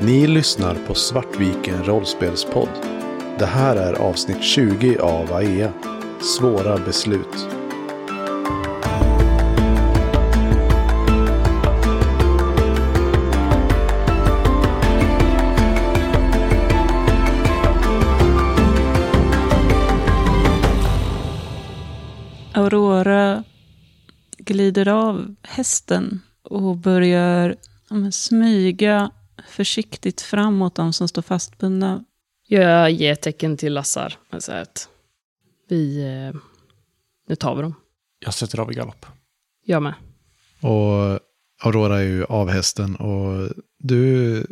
Ni lyssnar på Svartviken rollspelspodd. Det här är avsnitt 20 av AEA. Svåra beslut. Aurora glider av hästen och börjar ja, smyga försiktigt framåt de som står fastbundna. Jag ger tecken till Lassar. Jag säger att vi... Eh, nu tar vi dem. Jag sätter av i galopp. Jag med. Och Aurora är ju av hästen och du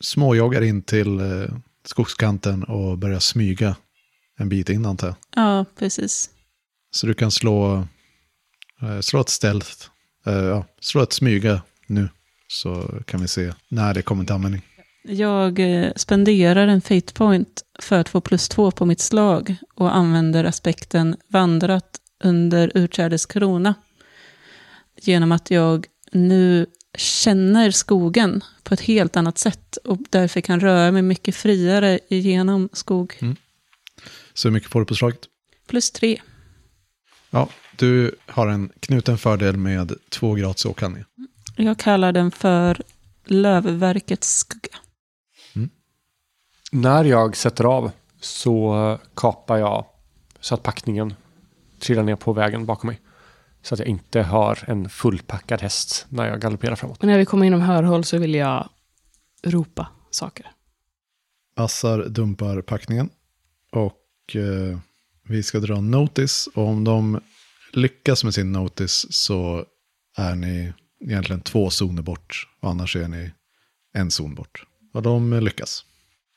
småjoggar in till eh, skogskanten och börjar smyga en bit in antar jag. Ja, precis. Så du kan slå, eh, slå ett eh, ja, slå ett smyga nu. Så kan vi se när det kommer till användning. Jag eh, spenderar en fate point för att få plus två på mitt slag och använder aspekten vandrat under utträdets krona. Genom att jag nu känner skogen på ett helt annat sätt och därför kan röra mig mycket friare genom skog. Så hur mycket får du på slaget? Plus tre. Ja, du har en knuten fördel med två gratis åkandningar. Jag kallar den för Lövverkets skugga. När jag sätter av så kapar jag så att packningen trillar ner på vägen bakom mig. Så att jag inte har en fullpackad häst när jag galopperar framåt. Och när vi kommer inom hörhåll så vill jag ropa saker. Assar dumpar packningen och eh, vi ska dra notice. Och om de lyckas med sin notice så är ni egentligen två zoner bort. Och annars är ni en zon bort. Och de lyckas.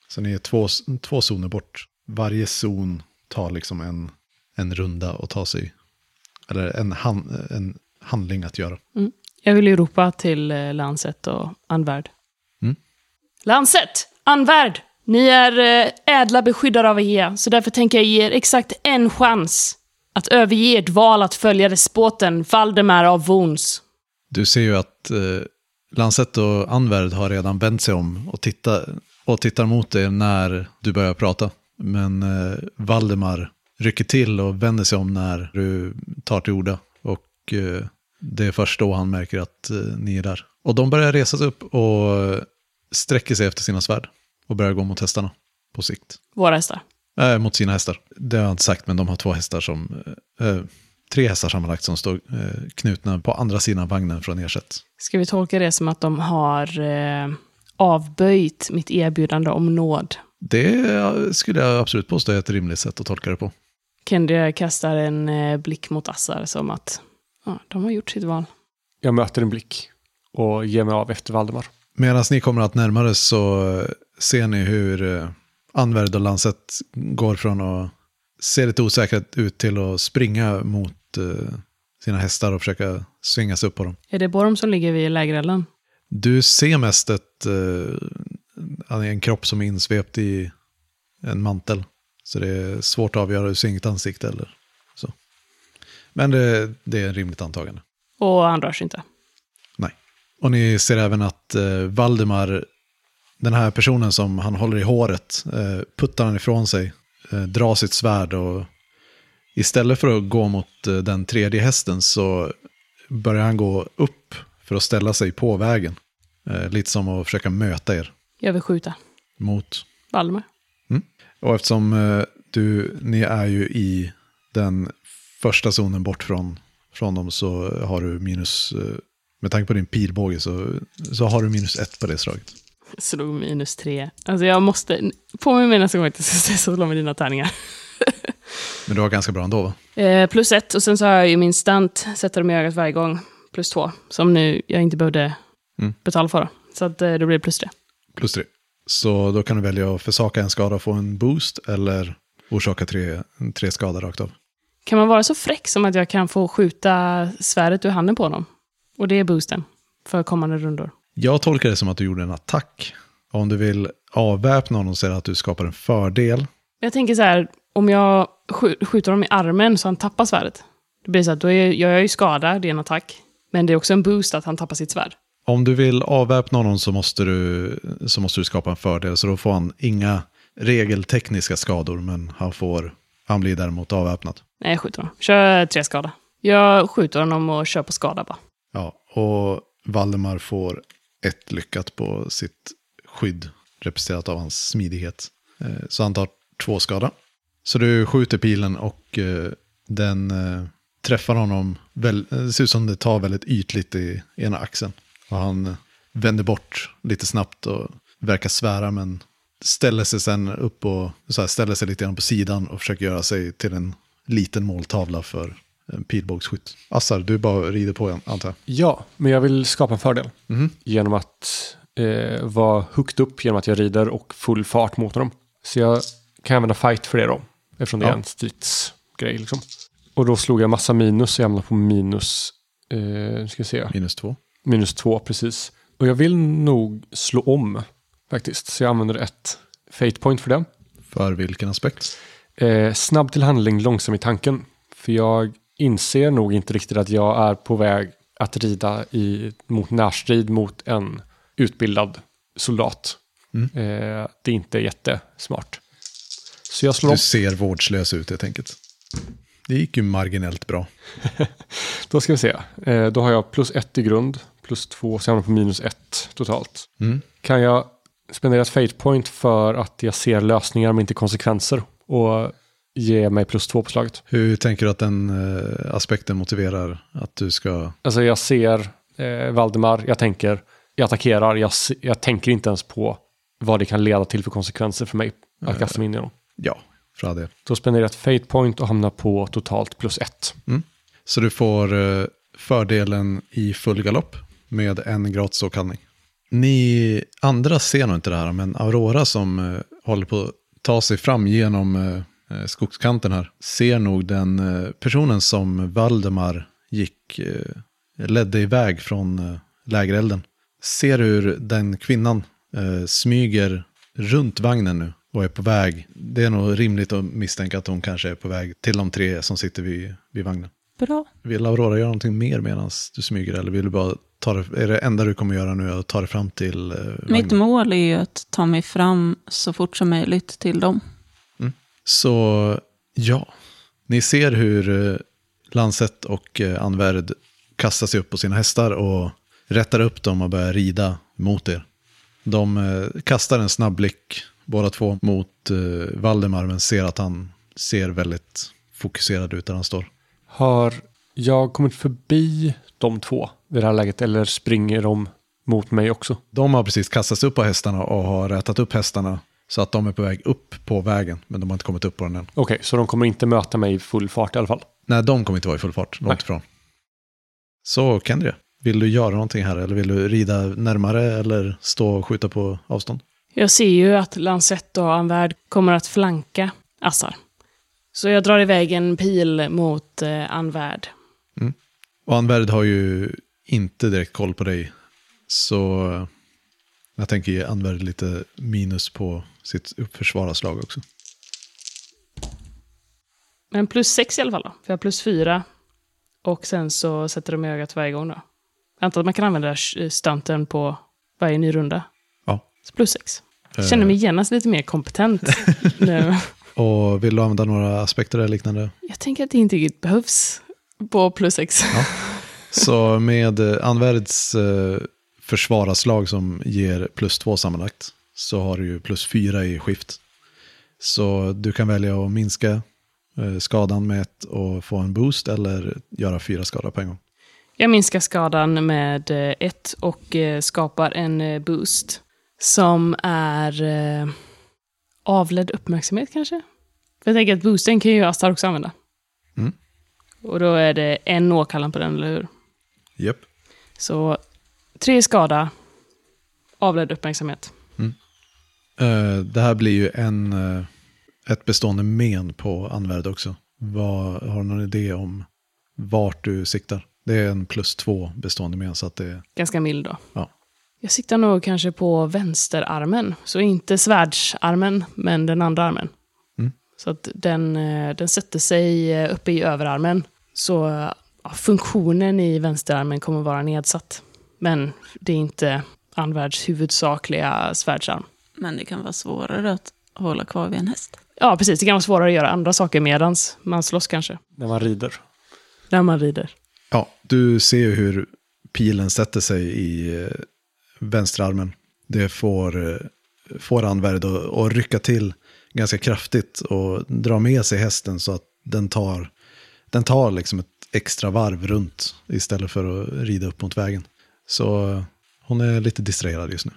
Så ni är två, två zoner bort. Varje zon tar liksom en, en runda och ta sig. Eller en, han, en handling att göra. Jag vill ju ropa till eh, Lanset och Anvärd. Mm. Lanset! Anvärd! Ni är eh, ädla beskyddare av Ea, så därför tänker jag ge er exakt en chans att överge ert val att följa despoten Valdemar av Wons. Du ser ju att eh, Lancet och Anvärd har redan vänt sig om och, titta, och tittar mot dig när du börjar prata. Men eh, Valdemar rycker till och vänder sig om när du tar till orda. Och eh, det är först då han märker att eh, ni är där. Och de börjar resa sig upp och sträcker sig efter sina svärd. Och börjar gå mot hästarna på sikt. Våra hästar. Äh, mot sina hästar. Det har jag inte sagt, men de har två hästar som... Eh, tre hästar sammanlagt som står eh, knutna på andra sidan vagnen från er sätt. Ska vi tolka det som att de har eh, avböjt mitt erbjudande om nåd? Det skulle jag absolut påstå är ett rimligt sätt att tolka det på. Kendi kastar en eh, blick mot Assar som att ja, de har gjort sitt val. Jag möter en blick och ger mig av efter Valdemar. Medan ni kommer att närmare så eh, ser ni hur eh, Anvärd och Lancet går från att se lite osäkert ut till att springa mot sina hästar och försöka svinga sig upp på dem. Är det Borm som ligger vid lägerelden? Du ser mest ett, eh, en kropp som är insvept i en mantel. Så det är svårt att avgöra, du ser inget ansikte eller så. Men det, det är en rimligt antagande. Och han rör sig inte. Nej. Och ni ser även att eh, Valdemar, den här personen som han håller i håret, eh, puttar han ifrån sig, eh, drar sitt svärd och istället för att gå mot eh, den tredje hästen så börjar han gå upp för att ställa sig på vägen. Eh, lite som att försöka möta er Jag vill skjuta. mot. Valdemar. Och eftersom eh, du, ni är ju i den första zonen bort från, från dem så har du minus, eh, med tanke på din pilbåge så, så har du minus ett på det slaget. Slog minus tre. Alltså jag måste... Påminn mig nästa gång att jag ska slå med dina tärningar. Men du har ganska bra ändå va? Eh, plus ett. Och sen så har jag ju min stant, sätta dem i ögat varje gång. Plus två. Som nu jag inte behövde Mm. betala för. Så att eh, då blir det plus tre. Plus tre. Så då kan du välja att försaka en skada och få en boost eller orsaka tre, tre skador rakt av. Kan man vara så fräck som att jag kan få skjuta svärdet ur handen på honom? Och det är boosten för kommande rundor. Jag tolkar det som att du gjorde en attack. Om du vill avväpna honom så är det att du skapar en fördel. Jag tänker så här, om jag sk- skjuter honom i armen så han tappar svärdet. Det blir så att då är, jag är ju skada, det är en attack. Men det är också en boost att han tappar sitt svärd. Om du vill avväpna honom så måste, du, så måste du skapa en fördel. Så då får han inga regeltekniska skador, men han, får, han blir däremot avväpnad. Nej, jag skjuter honom. Kör tre skada. Jag skjuter honom och kör på skada bara. Ja, och Valdemar får ett lyckat på sitt skydd, representerat av hans smidighet. Eh, Så han tar två skada. Så du skjuter pilen och eh, den eh, träffar honom, väl, eh, det ser ut som det tar väldigt ytligt i ena axeln. Och han eh, vänder bort lite snabbt och verkar svära men ställer sig sen upp och så här, ställer sig lite grann på sidan och försöker göra sig till en liten måltavla för en pilbågsskytt. Assar, du bara rider på igen, antar jag. Ja, men jag vill skapa en fördel. Mhm. Genom att eh, vara högt upp genom att jag rider och full fart mot dem. Så jag kan använda fight för det då. Eftersom det Ja. är en stridsgrej liksom. Och då slog jag massa minus så jag hamnade på minus, eh, ska se, Minus två. minus två precis. Och jag vill nog slå om faktiskt. Så jag använder ett fate point för det. För vilken aspekt? Eh, snabb till handling, långsam i tanken. För jag inser nog inte riktigt att jag är på väg att rida i, mot närstrid mot en utbildad soldat. Mm. Eh, det är inte jättesmart. Så jag slår Du ser vårdslös ut helt enkelt. Det gick ju marginellt bra. Då ska vi se. Eh, då har jag plus ett i grund, plus två, så jag hamnar på minus ett totalt. Mm. Kan jag spendera ett fate point för att jag ser lösningar men inte konsekvenser? Och ge mig plus två på slaget? Hur tänker du att den eh, aspekten motiverar att du ska... Alltså jag ser eh, Valdemar, jag tänker, jag attackerar, jag, jag tänker inte ens på vad det kan leda till för konsekvenser för mig att kasta mig in i dem. Ja, för det. Då spenderar ett fate point och hamnar på totalt plus ett. Så du får eh, fördelen i full galopp med en gratis åkallning. Ni andra ser nog inte det här, men Aurora som eh, håller på att ta sig fram genom eh, skogskanten här ser nog den personen som Valdemar gick, ledde iväg från lägerelden. Ser hur den kvinnan smyger runt vagnen nu och är på väg. Det är nog rimligt att misstänka att hon kanske är på väg till de tre som sitter vid, vid vagnen. Bra. Vill Aurora göra någonting mer medan du smyger eller vill du bara ta det, är det enda du kommer göra nu att ta dig fram till eh, Mitt vagnen? mål är ju att ta mig fram så fort som möjligt till dem. Så ja, ni ser hur eh, Lancet och eh, Anvärd kastar sig upp på sina hästar och rättar upp dem och börjar rida mot er. De eh, kastar en snabb blick, båda två, mot eh, Valdemar men ser att han ser väldigt fokuserad ut där han står. Har jag kommit förbi de två vid det här läget eller springer de mot mig också? De har precis kastat sig upp på hästarna och har rätat upp hästarna så att de är på väg upp på vägen, men de har inte kommit upp på den än. Okej, så de kommer inte möta mig i full fart i alla fall? Nej, de kommer inte vara i full fart, långt Nej. ifrån. Så Kendria, vill du göra någonting här eller vill du rida närmare eller stå och skjuta på avstånd? Jag ser ju att Lancet och Anvärd kommer att flanka Assar. Så jag drar iväg en pil mot eh, Anvärd. Och Anvärd har ju inte direkt koll på dig, så jag tänker ge Anvärd lite minus på sitt försvararslag också. Men plus sex i alla fall då. För jag har plus fyra. Och sen så sätter de i ögat varje gång då. Jag antar att man kan använda sh- stunten på varje ny runda. Ja. Plus sex. Jag känner mig genast lite mer kompetent nu. Och vill du använda några aspekter eller liknande? Jag tänker att det inte riktigt behövs på plus sex. Så med eh, Anvärds eh, försvararslag som ger plus två sammanlagt så har du ju plus fyra i skift. Så du kan välja att minska eh, skadan med ett och få en boost eller göra fyra skada på en gång. Jag minskar skadan med eh, ett och eh, skapar en eh, boost. Som är eh, avledd uppmärksamhet kanske? För jag tänker att boosten kan ju Astar också använda. Mm. Och då är det en åkallan på den, eller hur? Japp. Så tre skada, avledd uppmärksamhet. Eh, det här blir ju en, eh, ett bestående men på Anvärd också. Vad, har du någon idé om vart du siktar? Det är en plus två bestående men så att det är... Ganska mild då. Ja. Jag siktar nog kanske på vänsterarmen. Så inte svärdsarmen, men den andra armen. Mm. Så att den, eh, den sätter sig eh, uppe i överarmen. Så ja, funktionen i vänsterarmen kommer vara nedsatt. Men det är inte Anvärds huvudsakliga svärdsarm. Men det kan vara svårare att hålla kvar vid en häst. Ja, precis. Det kan vara svårare att göra andra saker medans man slåss kanske. När man rider. När man rider. Ja, du ser ju hur pilen sätter sig i eh, vänsterarmen. Det får, eh, får Anvärd att, att rycka till ganska kraftigt och dra med sig hästen så att den tar, den tar liksom ett extra varv runt istället för att rida upp mot vägen. Så eh, hon är lite distraherad just nu.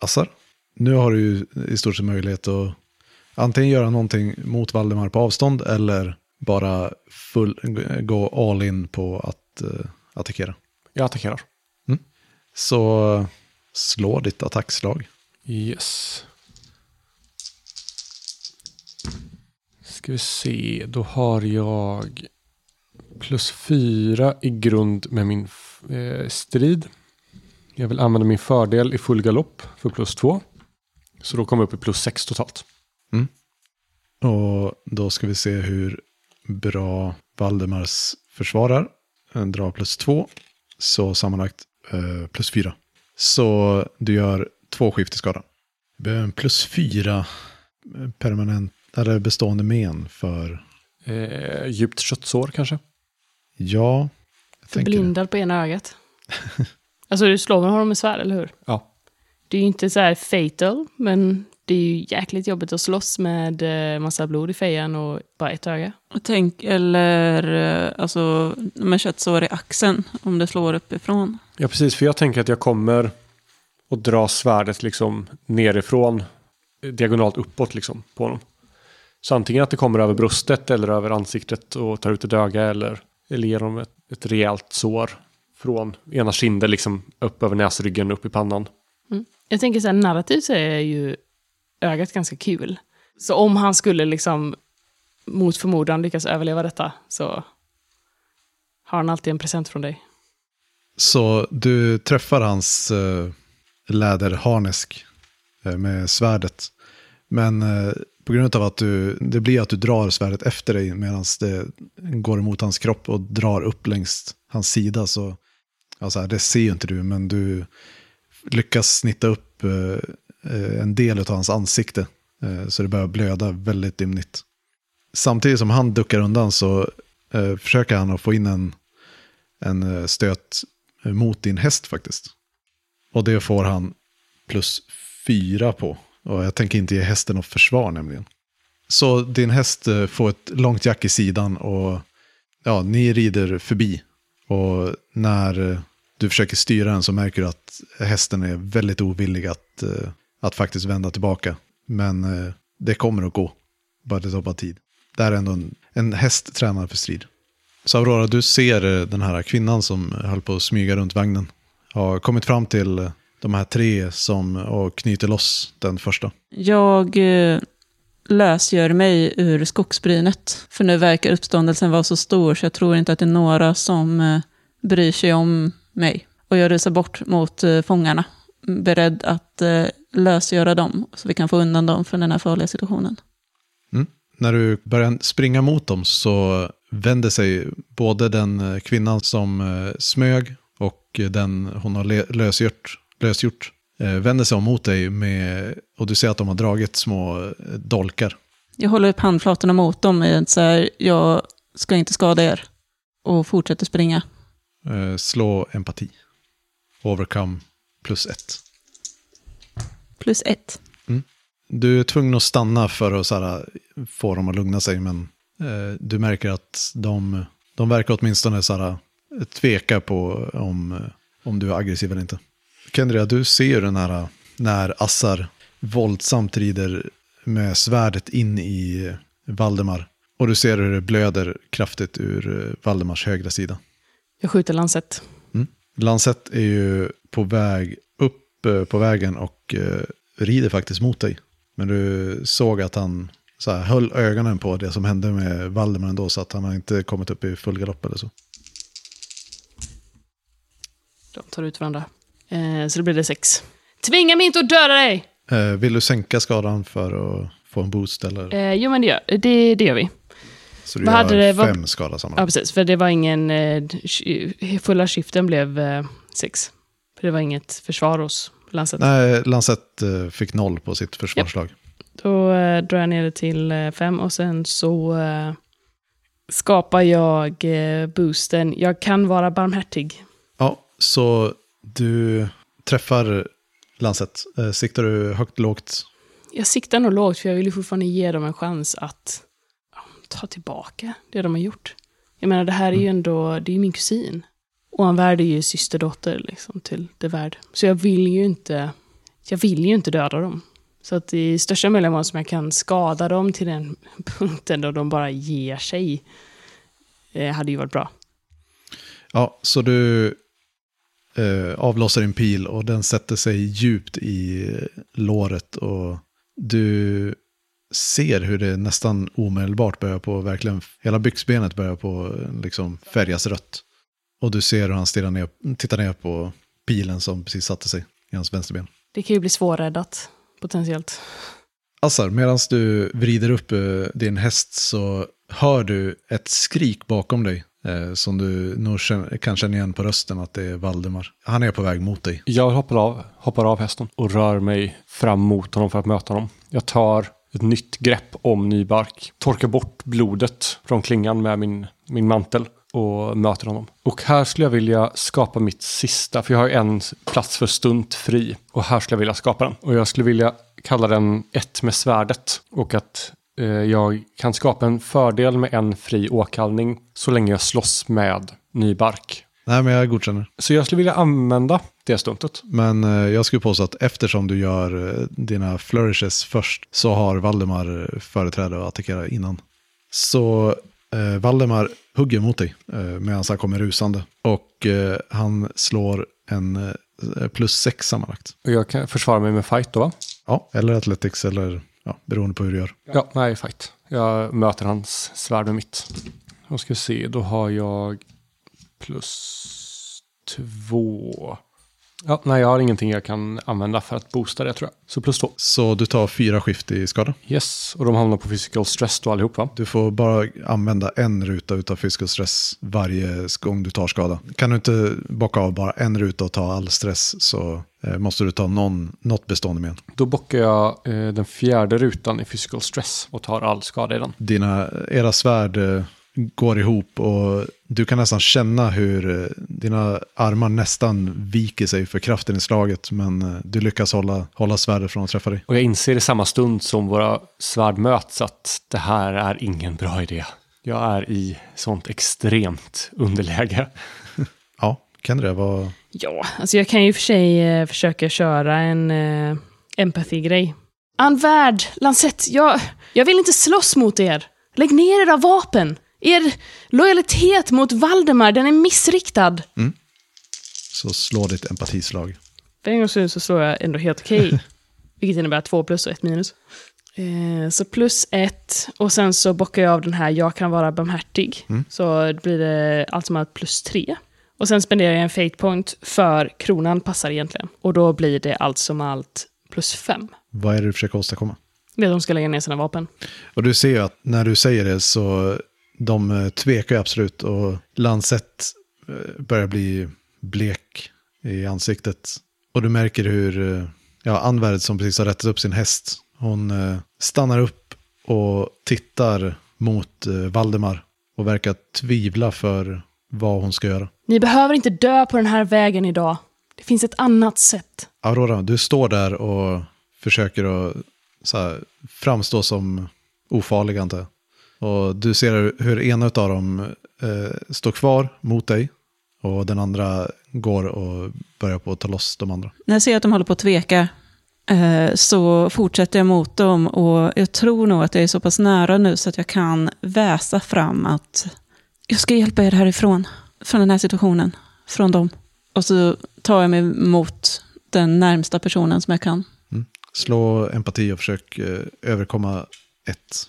Assar, nu har du ju i stort sett möjlighet att antingen göra någonting mot Valdemar på avstånd eller bara full, gå all in på att uh, attackera. Jag attackerar. Så eh, slå ditt attackslag. Yes. Ska vi se, då har jag plus fyra i grund med min eh, strid. Jag vill använda min fördel i full galopp för plus två. Så då kommer jag upp i plus sex totalt. Och då ska vi se hur bra Valdemars försvarar. En drar plus två. Så sammanlagt eh, plus fyra. Så du gör två skift i skadan. Du behöver en plus fyra permanent, eller bestående men för, Eh, djupt köttsår kanske? ja. Förblindad på ena ögat. alltså du slår med honom med svärd, eller hur? Ja. Det är ju inte så här fatal, men det är ju jäkligt jobbigt att slåss med eh, massa blod i fejan och bara ett öga. Och tänk, eller eh, alltså med köttsår i axeln, om det slår uppifrån. Ja, precis. För jag tänker att jag kommer och dra svärdet liksom nerifrån eh, diagonalt uppåt liksom på honom. Så antingen att det kommer över bröstet eller över ansiktet och tar ut ett öga eller, eller ger honom ett, ett rejält sår från ena kinden liksom upp över näsryggen upp i pannan. Jag tänker så här, narrativt så är ju ögat ganska kul. Så om han skulle liksom mot förmodan lyckas överleva detta så har han alltid en present från dig. Så du träffar hans eh, läderharnesk eh, med svärdet. Men eh, på grund av att du, det blir att du drar svärdet efter dig medan det går emot hans kropp och drar upp längs hans sida så, alltså det ser ju inte du, men du lyckas snitta upp eh, Eh, en del av hans ansikte. Eh, så det börjar blöda väldigt ymnigt. Samtidigt som han duckar undan så eh, försöker han att få in en, en stöt mot din häst faktiskt. Och det får han plus fyra på. Och jag tänker inte ge hästen något försvar nämligen. Så din häst får ett långt jack i sidan och ja, ni rider förbi. Och när du försöker styra den så märker du att hästen är väldigt ovillig att, att faktiskt vända tillbaka. Men eh, det kommer att gå. Bara det tar bara tid. Det här är ändå en, en häst tränad för strid. Så Aurora, du ser eh, den här kvinnan som höll på att smyga runt vagnen. Har kommit fram till eh, de här tre som och knyter loss den första. Jag eh, lösgör mig ur skogsbrynet. För nu verkar uppståndelsen vara så stor så jag tror inte att det är några som eh, bryr sig om mig. Och jag rusar bort mot eh, fångarna. Beredd att eh, lösgöra dem så vi kan få undan dem från den här farliga situationen. När du börjar springa mot dem så vänder sig både den eh, kvinnan som eh, smög och den hon har lösgjort, lösgjort eh, vänder sig om mot dig med, och du ser att de har dragit små eh, dolkar. Jag håller upp handflatorna mot dem i ett så här, jag ska inte skada er. Och fortsätter springa. Eh, slå empati. Overcome plus ett. Plus ett. Du är tvungen att stanna för att här, få dem att lugna sig, men eh, du märker att de, de verkar åtminstone så här, tveka på om, om du är aggressiv eller inte. Kendria, du ser ju den här när Assar våldsamt rider med svärdet in i Valdemar. Och du ser hur det blöder kraftigt ur eh, Valdemars högra sida. Jag skjuter lansett. Lancet är ju på väg upp eh, på vägen och eh, rider faktiskt mot dig. Men du såg att han så här, höll ögonen på det som hände med Valdemar ändå, så att han har inte kommit upp i full galopp eller så. De tar ut varandra. Eh, så då blir det sex. Tvinga mig inte att döda dig! Eh, vill du sänka skadan för att få en boost eller? Eh, jo, men det gör, det, det gör vi. så du vad gör hade det- fem skada Ja, sammanlagt. precis. För det var ingen... Eh, fulla skiften blev eh, sex. För det var inget försvar hos Lancet. Nej, Lancet eh, fick noll på sitt försvarslag. Då eh, drar jag ner det till eh, fem och sen så eh, skapar jag boosten. Jag kan vara barmhärtig. Ja, så du träffar Lancet. Siktar du högt, lågt? Jag siktar nog lågt för jag vill ju fortfarande ge dem en chans att ja, ta tillbaka det de har gjort. Jag menar, det här är ju ändå, det är ju min kusin. Och Anvärd är ju systerdotter liksom, till det värd. Så jag vill ju inte, jag vill ju inte döda dem. Så att i största möjliga mån som jag kan skada dem till den punkten då de bara ger sig, eh, hade ju varit bra. Ja, så du eh, avlossar din pil och den sätter sig djupt i låret och du ser hur det nästan omedelbart börjar på, verkligen, hela byxbenet börjar på liksom färgas rött. Och du ser hur han stirrar ner, tittar ner på pilen som precis satte sig i hans vänsterben. Det kan ju bli svårräddat, potentiellt. Assar, medan du vrider upp eh, din häst så hör du ett skrik bakom dig. Eh, som du nog känner, kan känna igen på rösten att det är Valdemar. Han är på väg mot dig. Jag hoppar av, hoppar av hästen och rör mig fram mot honom för att möta honom. Jag tar ett nytt grepp om Nybark, torkar bort blodet från klingan med min, min mantel och möter honom. Och här skulle jag vilja skapa mitt sista, för jag har en plats för stunt fri. Och här skulle jag vilja skapa den. Och jag skulle vilja kalla den ett med svärdet. Och att eh, jag kan skapa en fördel med en fri åkallning så länge jag slåss med Nybark. Nej, men jag godkänner. Så jag skulle vilja använda det stuntet. Men eh, jag skulle påstå att eftersom du gör eh, dina flourishes först så har Valdemar företräde att attackera innan. Så eh, Valdemar hugger mot dig eh, medan han kommer rusande. Och eh, han slår en eh, plus sex sammanlagt. Och jag kan försvara mig med fight då va? Ja, eller Athletics eller ja, beroende på hur du gör. Ja, nej, fight. Jag möter hans svärd med mitt. Då ska vi se, då har jag plus två. Ja, nej, jag har ingenting jag kan använda för att boosta det tror jag. Så plus två. Så du tar fyra skift i skada. Yes, och de hamnar på physical stress då allihop va? Du får bara använda en ruta utav physical stress varje gång du tar skada. Kan du inte bocka av bara en ruta och ta all stress så eh, måste du ta någon, något bestående med. Då bockar jag eh, den fjärde rutan i physical stress och tar all skada i den. Dina, era svärd eh, går ihop och du kan nästan känna hur eh, dina armar nästan viker sig för kraften i slaget. Men eh, du lyckas hålla, hålla svärdet från att träffa dig. Och jag inser i samma stund som våra svärd möts att det här är ingen bra idé. Jag är i sånt extremt underläge. Ja, kan det vara... Ja, alltså jag kan ju för sig eh, försöka köra en eh, empathy-grej. Anvärd, Lancet, jag, jag vill inte slåss mot er. Lägg ner era vapen. Er lojalitet mot Valdemar, den är missriktad. Så slå ditt empatislag. För en gångs skull så slår jag ändå helt okej. vilket innebär två plus och ett minus. Eh, så plus ett, och sen så bockar jag av den här jag kan vara barmhärtig. Så blir det allt som allt plus tre. Och sen spenderar jag en fate point för kronan passar egentligen. Och då blir det allt som allt plus fem. Vad är det du försöker åstadkomma? Det är att de ska lägga ner sina vapen. Och du ser ju att när du säger det så de eh, tvekar ju absolut och Lancet eh, börjar bli blek i ansiktet. Och du märker hur eh, ja, Anvärd som precis har rättat upp sin häst, hon stannar upp och tittar mot Valdemar och verkar tvivla för vad hon ska göra. Ni behöver inte dö på den här vägen idag. Det finns ett annat sätt. Aurora, du står där och försöker att här, framstå som ofarlig antar jag. Och du ser hur ena av dem eh, står kvar mot dig och den andra går och börjar på att ta loss de andra. När jag ser att de håller på att tveka eh, så fortsätter jag mot dem och jag tror nog att jag är så pass nära nu så att jag kan väsa fram att jag ska hjälpa er härifrån, från den här situationen, från dem. Och så tar jag mig mot den närmsta personen som jag kan. Slå empati och försök eh, överkomma ett.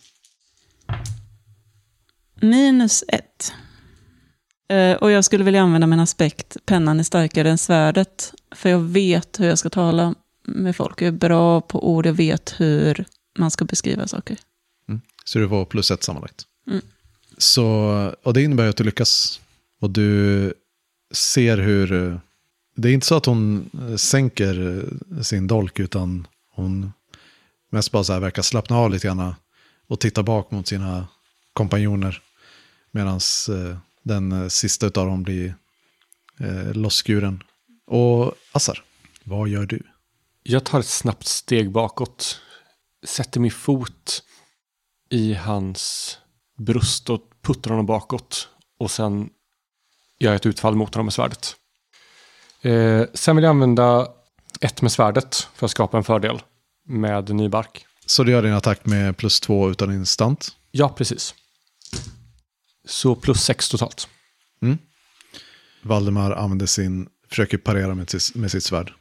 Minus ett. Eh, och jag skulle vilja använda min aspekt, pennan är starkare än svärdet. För jag vet hur jag ska tala med folk. Jag är bra på ord, jag vet hur man ska beskriva saker. Så du får plus ett sammanlagt. Mm. Så, och det innebär ju att du lyckas. Och du ser hur det är inte så att hon eh, sänker eh, sin dolk utan hon mest bara så här verkar slappna av lite grann och titta bak mot sina kompanjoner. Medan eh, den eh, sista av dem blir eh, losskuren. Och Assar, vad gör du? Jag tar ett snabbt steg bakåt. Sätter min fot i hans bröst och puttar honom bakåt. Och sen gör jag ett utfall mot honom med svärdet. Eh, sen vill jag använda ett med svärdet för att skapa en fördel med ny bark. Så du gör din attack med plus två utan din stant. Ja, precis. Så plus sex totalt. Valdemar använder sin, försöker parera med sitt, med sitt svärd.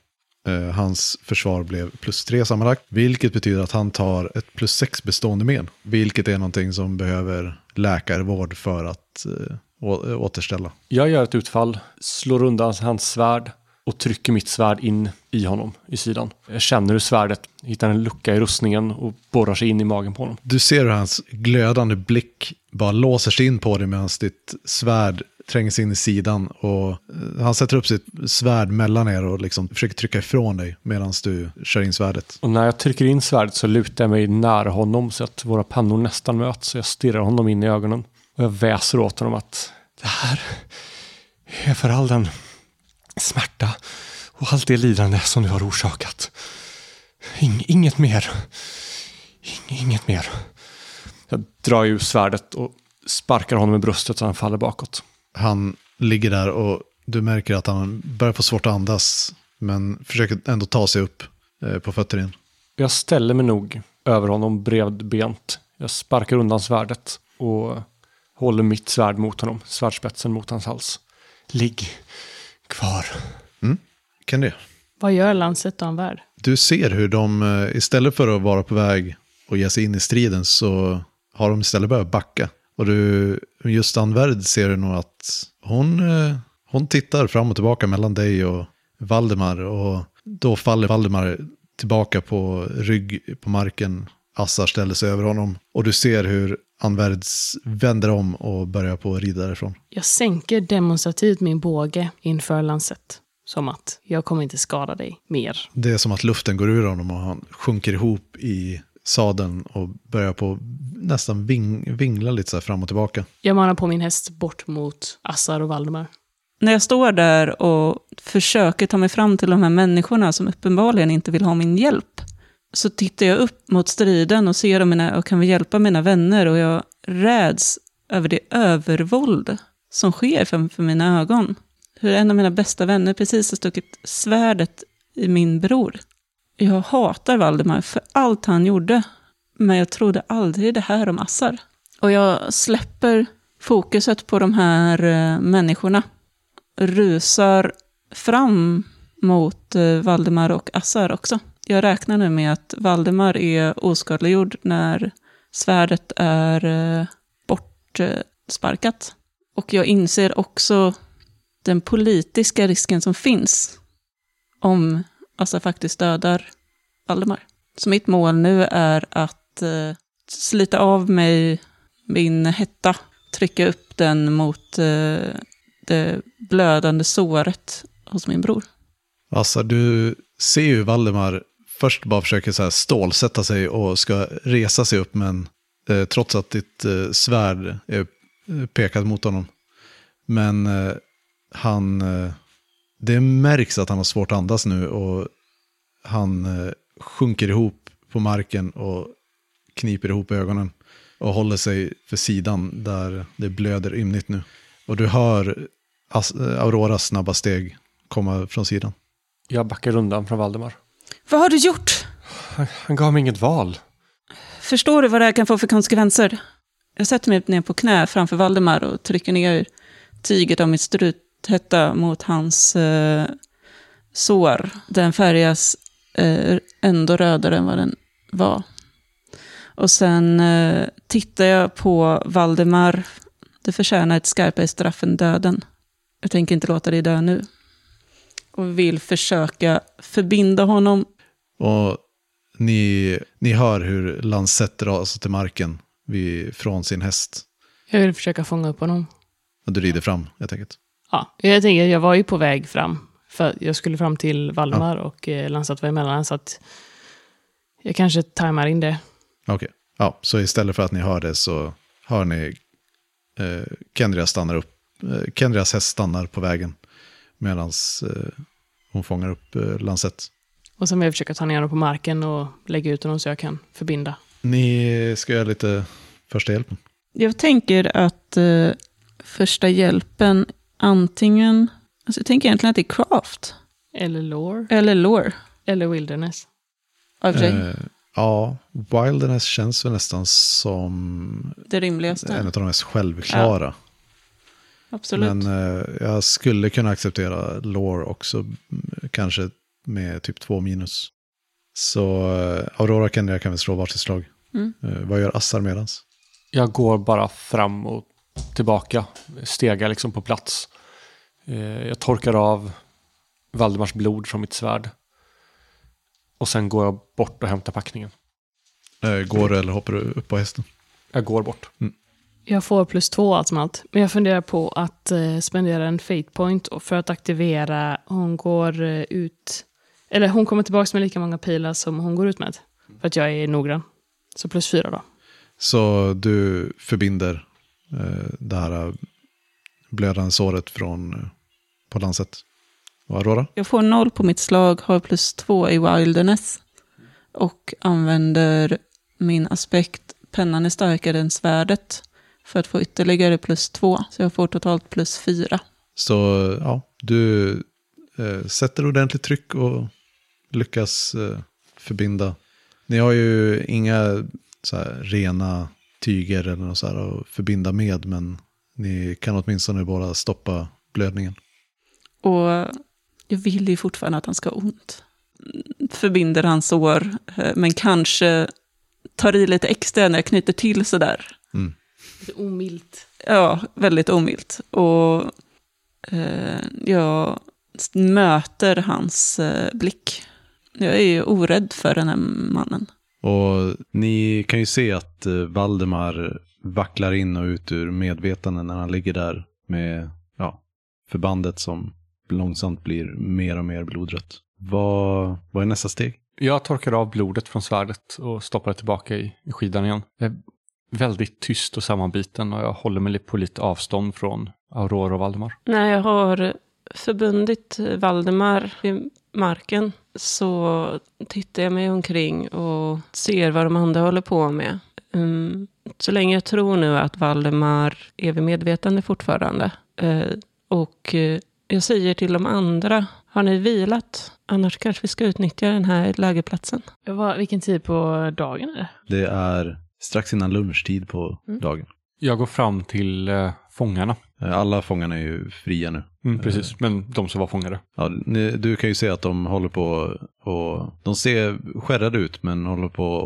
Eh, hans försvar blev plus tre sammanlagt, vilket betyder att han tar ett plus sex bestående men. Vilket är någonting som behöver läkarvård för att eh, återställa. Jag gör ett utfall, slår undan hans svärd och trycker mitt svärd in i honom i sidan. Jag känner hur svärdet hittar en lucka i rustningen och borrar sig in i magen på honom. Du ser hur hans glödande blick bara låser sig in på dig medan ditt svärd trängs in i sidan. Och eh, han sätter upp sitt svärd mellan er och liksom försöker trycka ifrån dig medan du kör in svärdet. Och när jag trycker in svärdet så lutar jag mig nära honom så att våra pannor nästan möts. Så jag stirrar honom in i ögonen. Och jag väser åt honom att det här är för all den smärta och allt det lidande som du har orsakat. Ing, inget mer. Ing, inget mer. Jag drar ju svärdet och sparkar honom i bröstet så han faller bakåt. Han ligger där och du märker att han börjar få svårt att andas. Men försöker ändå ta sig upp eh, på fötter igen. Jag ställer mig nog över honom bredbent. Jag sparkar undan svärdet och håller mitt svärd mot honom, svärdspetsen mot hans hals. Ligg kvar. Kan det? Vad gör Lancet och Anvärd? Du ser hur de eh, istället för att vara på väg och ge sig in i striden så har de istället börjat backa. Och du, just Anvärd ser du nog att hon, eh, hon tittar fram och tillbaka mellan dig och Valdemar. Och då faller Valdemar tillbaka på rygg på marken. Assar ställer sig över honom. Och du ser hur Anvärd vänder om och börjar på att rida därifrån. Jag sänker demonstrativt min båge inför Lancet. Som att jag kommer inte skada dig mer. Det är som att luften går ur honom och han sjunker ihop i sadeln och börjar på nästan ving, vingla lite så här fram och tillbaka. Jag manar på min häst bort mot Assar och Valdemar. När jag står där och försöker ta mig fram till de här människorna som uppenbarligen inte vill ha min hjälp, så tittar jag upp mot striden och ser om mina, och kan vi hjälpa mina vänner och jag räds över det övervåld som sker framför mina ögon. Hur en av mina bästa vänner precis har stuckit svärdet i min bror. Jag hatar Valdemar för allt han gjorde, men jag trodde aldrig det här om Assar. Och jag släpper fokuset på de här eh, människorna, rusar fram mot eh, Valdemar och Assar också. Jag räknar nu med att Valdemar är oskadliggjord när svärdet är eh, bortsparkat. Och jag inser också den politiska risken som finns om Assar faktiskt dödar Valdemar. Så mitt mål nu är att eh, slita av mig min hetta, trycka upp den mot eh, det blödande såret hos min bror. Assar, du ser ju Valdemar först bara försöker så här stålsätta sig och ska resa sig upp, men eh, trots att ditt eh, svärd är pekat mot honom. Men eh, han, eh, det märks att han har svårt att andas nu och han eh, sjunker ihop på marken och kniper ihop ögonen och håller sig för sidan där det blöder ymnigt nu. Och du hör Auroras snabba steg komma från sidan. Jag backar undan från Valdemar. Vad har du gjort? Han, han gav mig inget val. Förstår du vad det här kan få för konsekvenser? Jag sätter mig ner på knä framför Valdemar och trycker ner tyget av mitt struthätta mot hans eh, sår. Den färgas eh, ändå rödare än vad den var. Och sen eh, tittar jag på Valdemar. Det förtjänar ett skarpare straff än döden. Jag tänker inte låta dig dö nu. Och vill försöka förbinda honom Och ni, ni hör hur Lancet dras till marken vid, från sin häst. Jag vill försöka fånga upp honom. Och du rider fram helt enkelt. Ja, jag tänker, jag var ju på väg fram. För jag skulle fram till Valdemar och eh, Lansat var emellan. Så att jag kanske tajmar in det. Okej. Ja, så istället för att ni hör det så hör ni eh, Kendria stannar upp. Eh, Kendrias häst stannar på vägen medan eh, hon fångar upp eh, Lansett. Och sen vill jag försöka ta ner honom på marken och lägga ut honom så jag kan förbinda. Ni ska göra lite första hjälpen. Jag tänker att eh, första hjälpen antingen... Alltså jag tänker egentligen att det är craft. Eller lore. Eller lore. Eller wilderness. Av sig. Eh, ja, Wilderness känns väl nästan som det rimligaste. en av de mest självklara. Absolut. Men eh, jag skulle kunna acceptera lore också, kanske med typ två minus. Så eh, Aurora kan jag kan väl slå varsitt slag. Mm. Eh, vad gör Assar medans? Jag går bara fram och tillbaka, stegar liksom på plats. Eh, Jag torkar av Valdemars blod från mitt svärd. Och sen går jag bort och hämtar packningen. Går du eller hoppar du upp på hästen? Jag går bort. Jag får plus två allt som allt. Men jag funderar på att spendera en fate point och för att aktivera, hon går ut, eller hon kommer tillbaka med lika många pilar som hon går ut med. För att jag är noggrann. Så plus fyra då. Så du förbinder eh, det här eh, blödande såret från eh, på lanset. Och Aurora? Jag får noll på mitt slag, har plus två i wilderness. Och använder min aspekt, pennan är starkare än svärdet. För att få ytterligare plus två. Så jag får totalt plus fyra. Så ja, du eh, sätter ordentligt tryck och lyckas eh, förbinda. Ni har ju inga så här, rena tyger eller något så här att förbinda med, men ni kan åtminstone bara stoppa blödningen. Och jag vill ju fortfarande att han ska ha ont. Förbinder hans sår, eh, men kanske tar i lite extra när jag knyter till sådär. Lite omilt. Ja, väldigt omilt. Och eh, jag möter hans eh, blick. Jag är ju orädd för den här mannen. Och ni kan ju se att eh, Valdemar vacklar in och ut ur medvetande när han ligger där med ja, förbandet som långsamt blir mer och mer blodrött. Vad, vad är nästa steg? Jag torkar av blodet från svärdet och stoppar det tillbaka i, i skidan igen. Jag är väldigt tyst och sammanbiten och jag håller mig på lite avstånd från Aurora och Valdemar. När jag har förbundit Valdemar vid marken så tittar jag mig omkring och ser vad de andra håller på med. Mm, Så länge jag tror nu att Valdemar är vid medvetande fortfarande. Eh, Och eh, jag säger till de andra, har ni vilat? Annars kanske vi ska utnyttja den här lägerplatsen. Vilken tid på dagen är det? Det är strax innan lunchtid på Mm. dagen. Jag går fram till eh, fångarna. Eh, Alla fångarna är ju fria nu. Mm, precis, men de som var fångade. Ja, du kan ju se att de håller på och de ser skärrade ut men håller på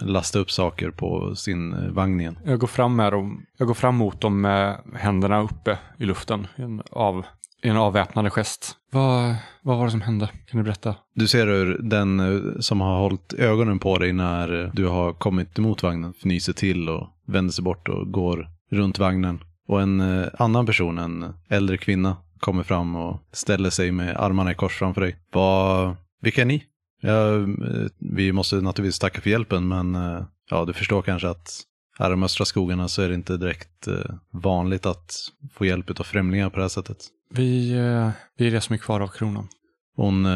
att lasta upp saker på sin eh, vagn igen. Jag går fram med dem. Jag går fram mot dem med händerna uppe i luften. i En, av, i en avväpnande gest. Vad, vad var det som hände? Kan du berätta? Du ser hur den eh, som har hållit ögonen på dig när eh, du har kommit emot vagnen fnyser till och vänder sig bort och går runt vagnen. Och en eh, annan person, en äldre kvinna, kommer fram och ställer sig med armarna i kors framför dig. Vad, vilka är ni? Ja, eh, vi måste naturligtvis tacka för hjälpen, men eh, ja, du förstår kanske att här i de östra skogarna så är det inte direkt eh, vanligt att få hjälp av främlingar på det här sättet. Vi, vi är det som är kvar av kronan. Hon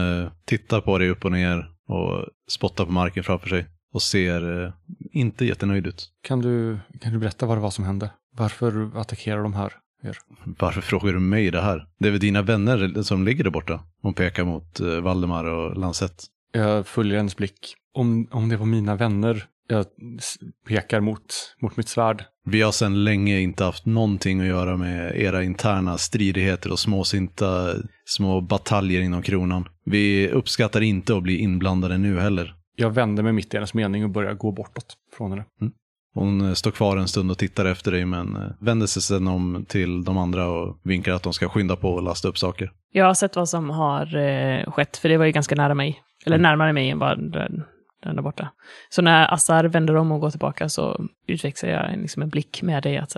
tittar på dig upp och ner och spottar på marken framför sig och ser inte jättenöjd ut. Kan du, kan du berätta vad det var som hände? Varför attackerar de här er? Varför frågar du mig det här? Det är väl dina vänner som ligger där borta? Hon pekar mot eh, Valdemar och Lansett. Jag följer hennes blick. Om, om det var mina vänner. Jag pekar mot, mot mitt svärd. Vi har sedan länge inte haft någonting att göra med era interna stridigheter och småsinta små bataljer inom kronan. Vi uppskattar inte att bli inblandade nu heller. Jag vänder mig mitt i hennes mening och börjar gå bortåt från henne. Hon eh, står kvar en stund och tittar efter dig men eh, vänder sig sedan om till de andra och vinkar att de ska skynda på och lasta upp saker. Jag har sett vad som har eh, skett, för det var ju ganska nära mig. Eller närmare mig än bara den, den där borta. Så när Assar vänder om och går tillbaka så utväxlar jag liksom en blick med dig att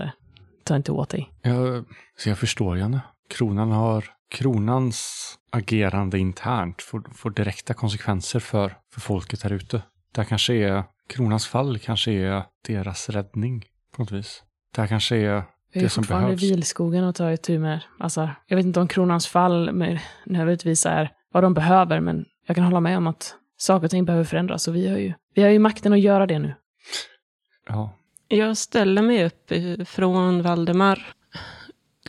ta inte åt dig. Jag, så jag förstår henne. Kronan har kronans agerande internt får, får direkta konsekvenser för, för folket här ute. Det här kanske är, kronans fall kanske är deras räddning på något vis. Det här kanske är Vi har det som fortfarande behövs. vilskogen att ta itu med. Alltså, jag vet inte om kronans fall nödvändigtvis är vad de behöver, men jag kan hålla med om att saker och ting behöver förändras. Och vi har ju, vi har ju makten att göra det nu. Ja, Jag ställer mig upp från Valdemar.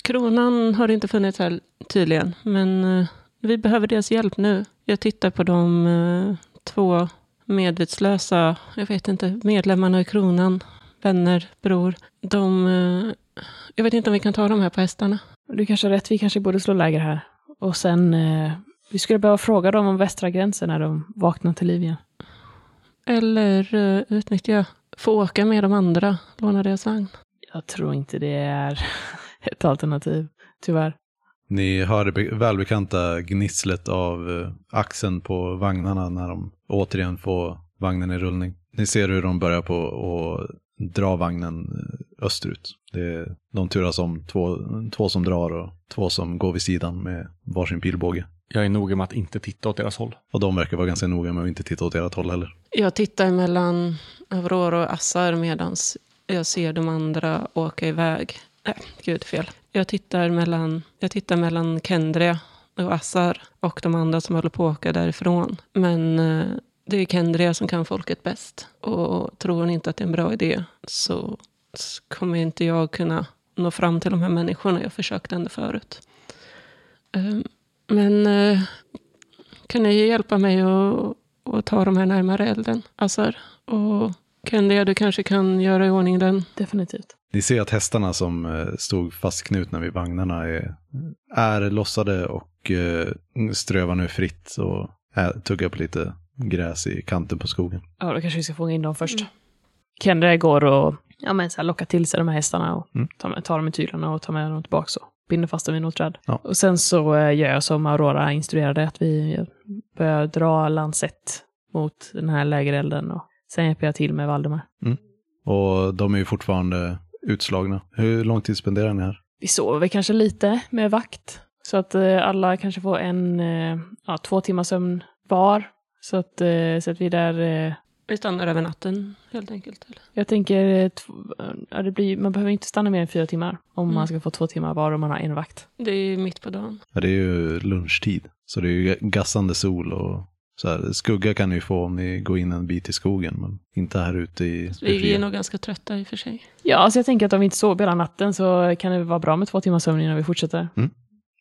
Kronan har inte funnits här tydligen, men eh, vi behöver deras hjälp nu. Jag tittar på de eh, två medvetslösa, jag vet inte, medlemmarna i kronan, vänner, bror. De, eh, jag vet inte om vi kan ta dem här på hästarna. Du kanske har rätt, vi kanske borde slå läger här. Och sen, eh, vi skulle behöva fråga dem om västra gränsen när de vaknar till liv igen. Eller uh, utnyttja, få åka med de andra, låna deras vagn. Jag tror inte det är ett alternativ, tyvärr. Ni hör det be- välbekanta gnisslet av eh, axeln på vagnarna när de återigen får vagnen i rullning. Ni ser hur de börjar på att dra vagnen österut. Det är, de turas om två, två som drar och två som går vid sidan med varsin pilbåge. jag är noga med att inte titta åt deras håll. Och de verkar vara ganska noga med att inte titta åt ert håll heller. Jag tittar mellan Aurora och Assar medan jag ser de andra åka iväg. Nej, gud fel. Jag tittar mellan, jag tittar mellan Kendria och Assar och de andra som håller på att åka därifrån. Men eh, det är Kendria som kan folket bäst. Och tror hon inte att det är en bra idé så kommer inte jag kunna nå fram till de här människorna. Jag försökte ändå förut. Ehm, men eh, kan ni hjälpa mig att att ta de här närmare elden. Assar och Kendia, du kanske kan göra i ordning den. Definitivt. Ni ser att hästarna som eh, stod fastknutna vid vagnarna är, är lossade och eh, strövar nu fritt och tuggar på lite gräs i kanten på skogen. Ja, då kanske vi ska fånga in dem först. Mm. Kendra går och ja, men så här, lockar till sig de här hästarna och Mm. tar, dem i tyglarna och tar med dem tillbaka och binder fast dem vid något träd. Ja. Och sen så eh, gör jag som Aurora instruerade, att vi börjar dra lansett mot den här lägerelden och sen hjälper jag till med Valdemar. Och de är ju fortfarande utslagna. Hur lång tid spenderar ni här? Vi sover väl kanske lite med vakt, så att eh, alla kanske får en, eh, ja, två timmars sömn var. Så att, eh, så att vi där eh, Vi stannar över natten helt enkelt. Eller? Jag tänker, ja, det blir, man behöver inte stanna mer än fyra timmar om Mm. man ska få två timmar var om man har en vakt. Det är mitt på dagen. Ja, det är ju lunchtid. Så det är ju gassande sol och så här, skugga kan ni få om ni går in en bit i skogen. Men inte här ute i det Vi är nog ganska trötta i och för sig. Ja, alltså jag tänker att om vi inte sover hela natten så kan det vara bra med två timmars sömn innan vi fortsätter.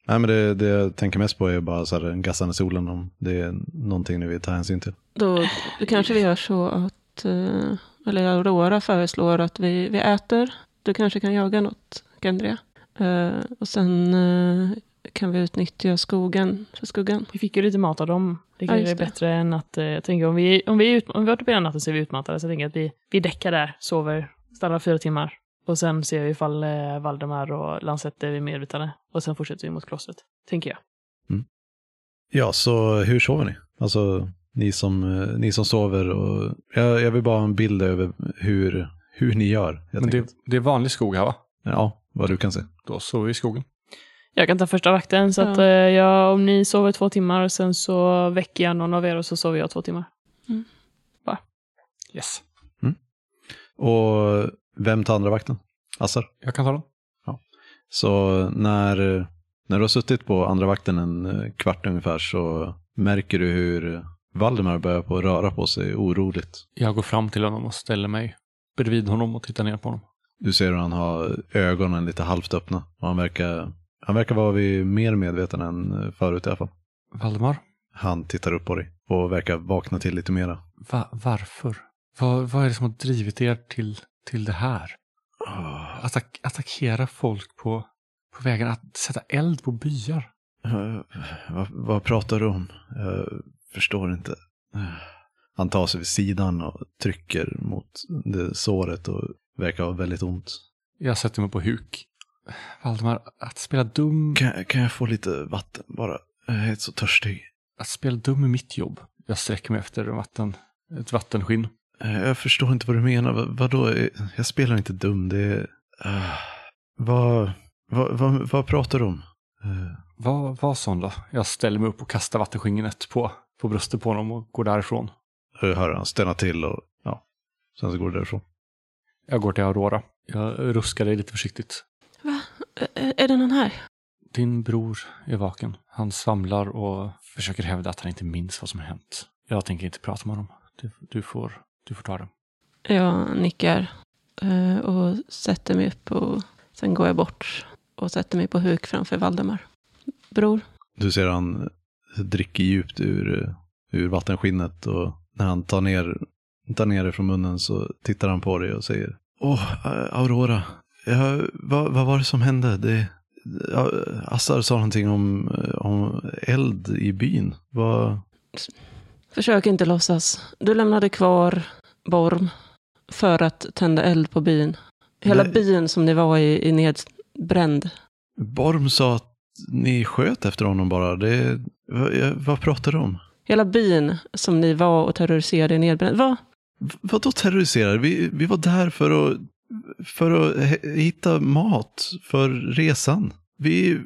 Nej, men det, det jag tänker mest på är bara så här, den gassande solen. Om det är någonting ni vill ta hänsyn till. Då, då kanske vi gör så att, eh, eller Aurora föreslår att vi, vi äter. Du kanske kan jaga något, Gendria. Eh, och sen eh, kan vi utnyttja skogen för skuggan. Vi fick ju lite mat av dem. Det Ja, kanske just är det. bättre än att, eh, jag tänker om vi, om vi, är ut, om vi har varit uppe hela natten så är vi utmattade. Så jag tänker att vi, vi däckar där, sover, stannar fyra timmar. Och sen ser vi ifall eh, Valdemar och Lansette är medvetande. Och sen fortsätter vi mot klostret, tänker jag. Ja, så hur sover ni? Alltså, ni som, eh, ni som sover och jag, jag vill bara ha en bild över hur, hur ni gör. Men det, det är vanlig skog här va? Ja, vad du kan se. Då sover vi i skogen. Jag kan ta första vakten, så Ja. att eh, jag, om ni sover två timmar, sen så väcker jag någon av er och så sover jag två timmar. Yes. Och vem tar andra vakten? Assar? Jag kan ta den. Så när, när du har suttit på andra vakten en eh, kvart ungefär så märker du hur Valdemar börjar på att röra på sig oroligt. Jag går fram till honom och ställer mig bredvid honom och tittar ner på honom. Du ser hur han har ögonen lite halvt öppna och han verkar, han verkar vara vid mer medveten än eh, förut i alla fall. Valdemar, Han tittar upp på dig och verkar vakna till lite mera. va, varför? Vad, vad är det som har drivit er till, till det här? Attack, attackera folk på, på vägen, att sätta eld på byar. Eh, vad, vad pratar du om? Jag förstår inte. Han tar sig vid sidan och trycker mot det såret och verkar ha väldigt ont. Jag sätter mig på huk. Valdemar, att spela dum, Kan, kan jag få lite vatten bara? Jag är så törstig. att spela dum är mitt jobb. Jag sträcker mig efter vatten, ett vattenskinn. Eh, Jag förstår inte vad du menar. Vad, vadå? Eh, Jag spelar inte dum. Det är... Uh, vad, vad, vad, vad pratar du om? Eh, Var, var sån då. Jag ställer mig upp och kastar vattenskinnet på, på bröstet på honom och går därifrån. Jag hör han ställa till och ja, sen så går det därifrån. Jag går till Aurora. Jag ruskar dig lite försiktigt. Är det någon här? Din bror är vaken. Han svamlar och försöker hävda att han inte minns vad som har hänt. Jag tänker inte prata med honom. Du, du, får, du får ta det. Jag nickar eh, och sätter mig upp och sen går jag bort och sätter mig på huk framför Valdemar. Bror, Du ser han dricker djupt ur, ur vattenskinnet och när han tar ner, tar ner det från munnen så tittar han på dig och säger Åh, eh, Aurora, ja, vad, vad var det som hände? Det, ja, Assar sa någonting om, om eld i byn. Vad, försök inte låtsas. Du lämnade kvar Borm för att tända eld på byn. Hela Nej. byn som ni var i är nedbränd. Borm sa att ni sköt efter honom bara. Det, vad, vad pratar du om? Hela byn som ni var och terroriserade är nedbränd. Vad? V- Vadå terroriserar? Vi, vi var där för att, för att hitta mat för resan. Vi,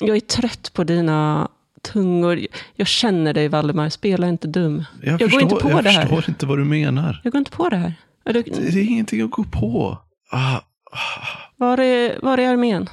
Jag är trött på dina tungor. Jag känner dig Valdemar, spela inte dum. jag, går förstår, inte på jag det här. förstår inte vad du menar. Jag går inte på det här. Är du, Det, det är ingenting att gå på. Ah, ah, var, är, var är armén?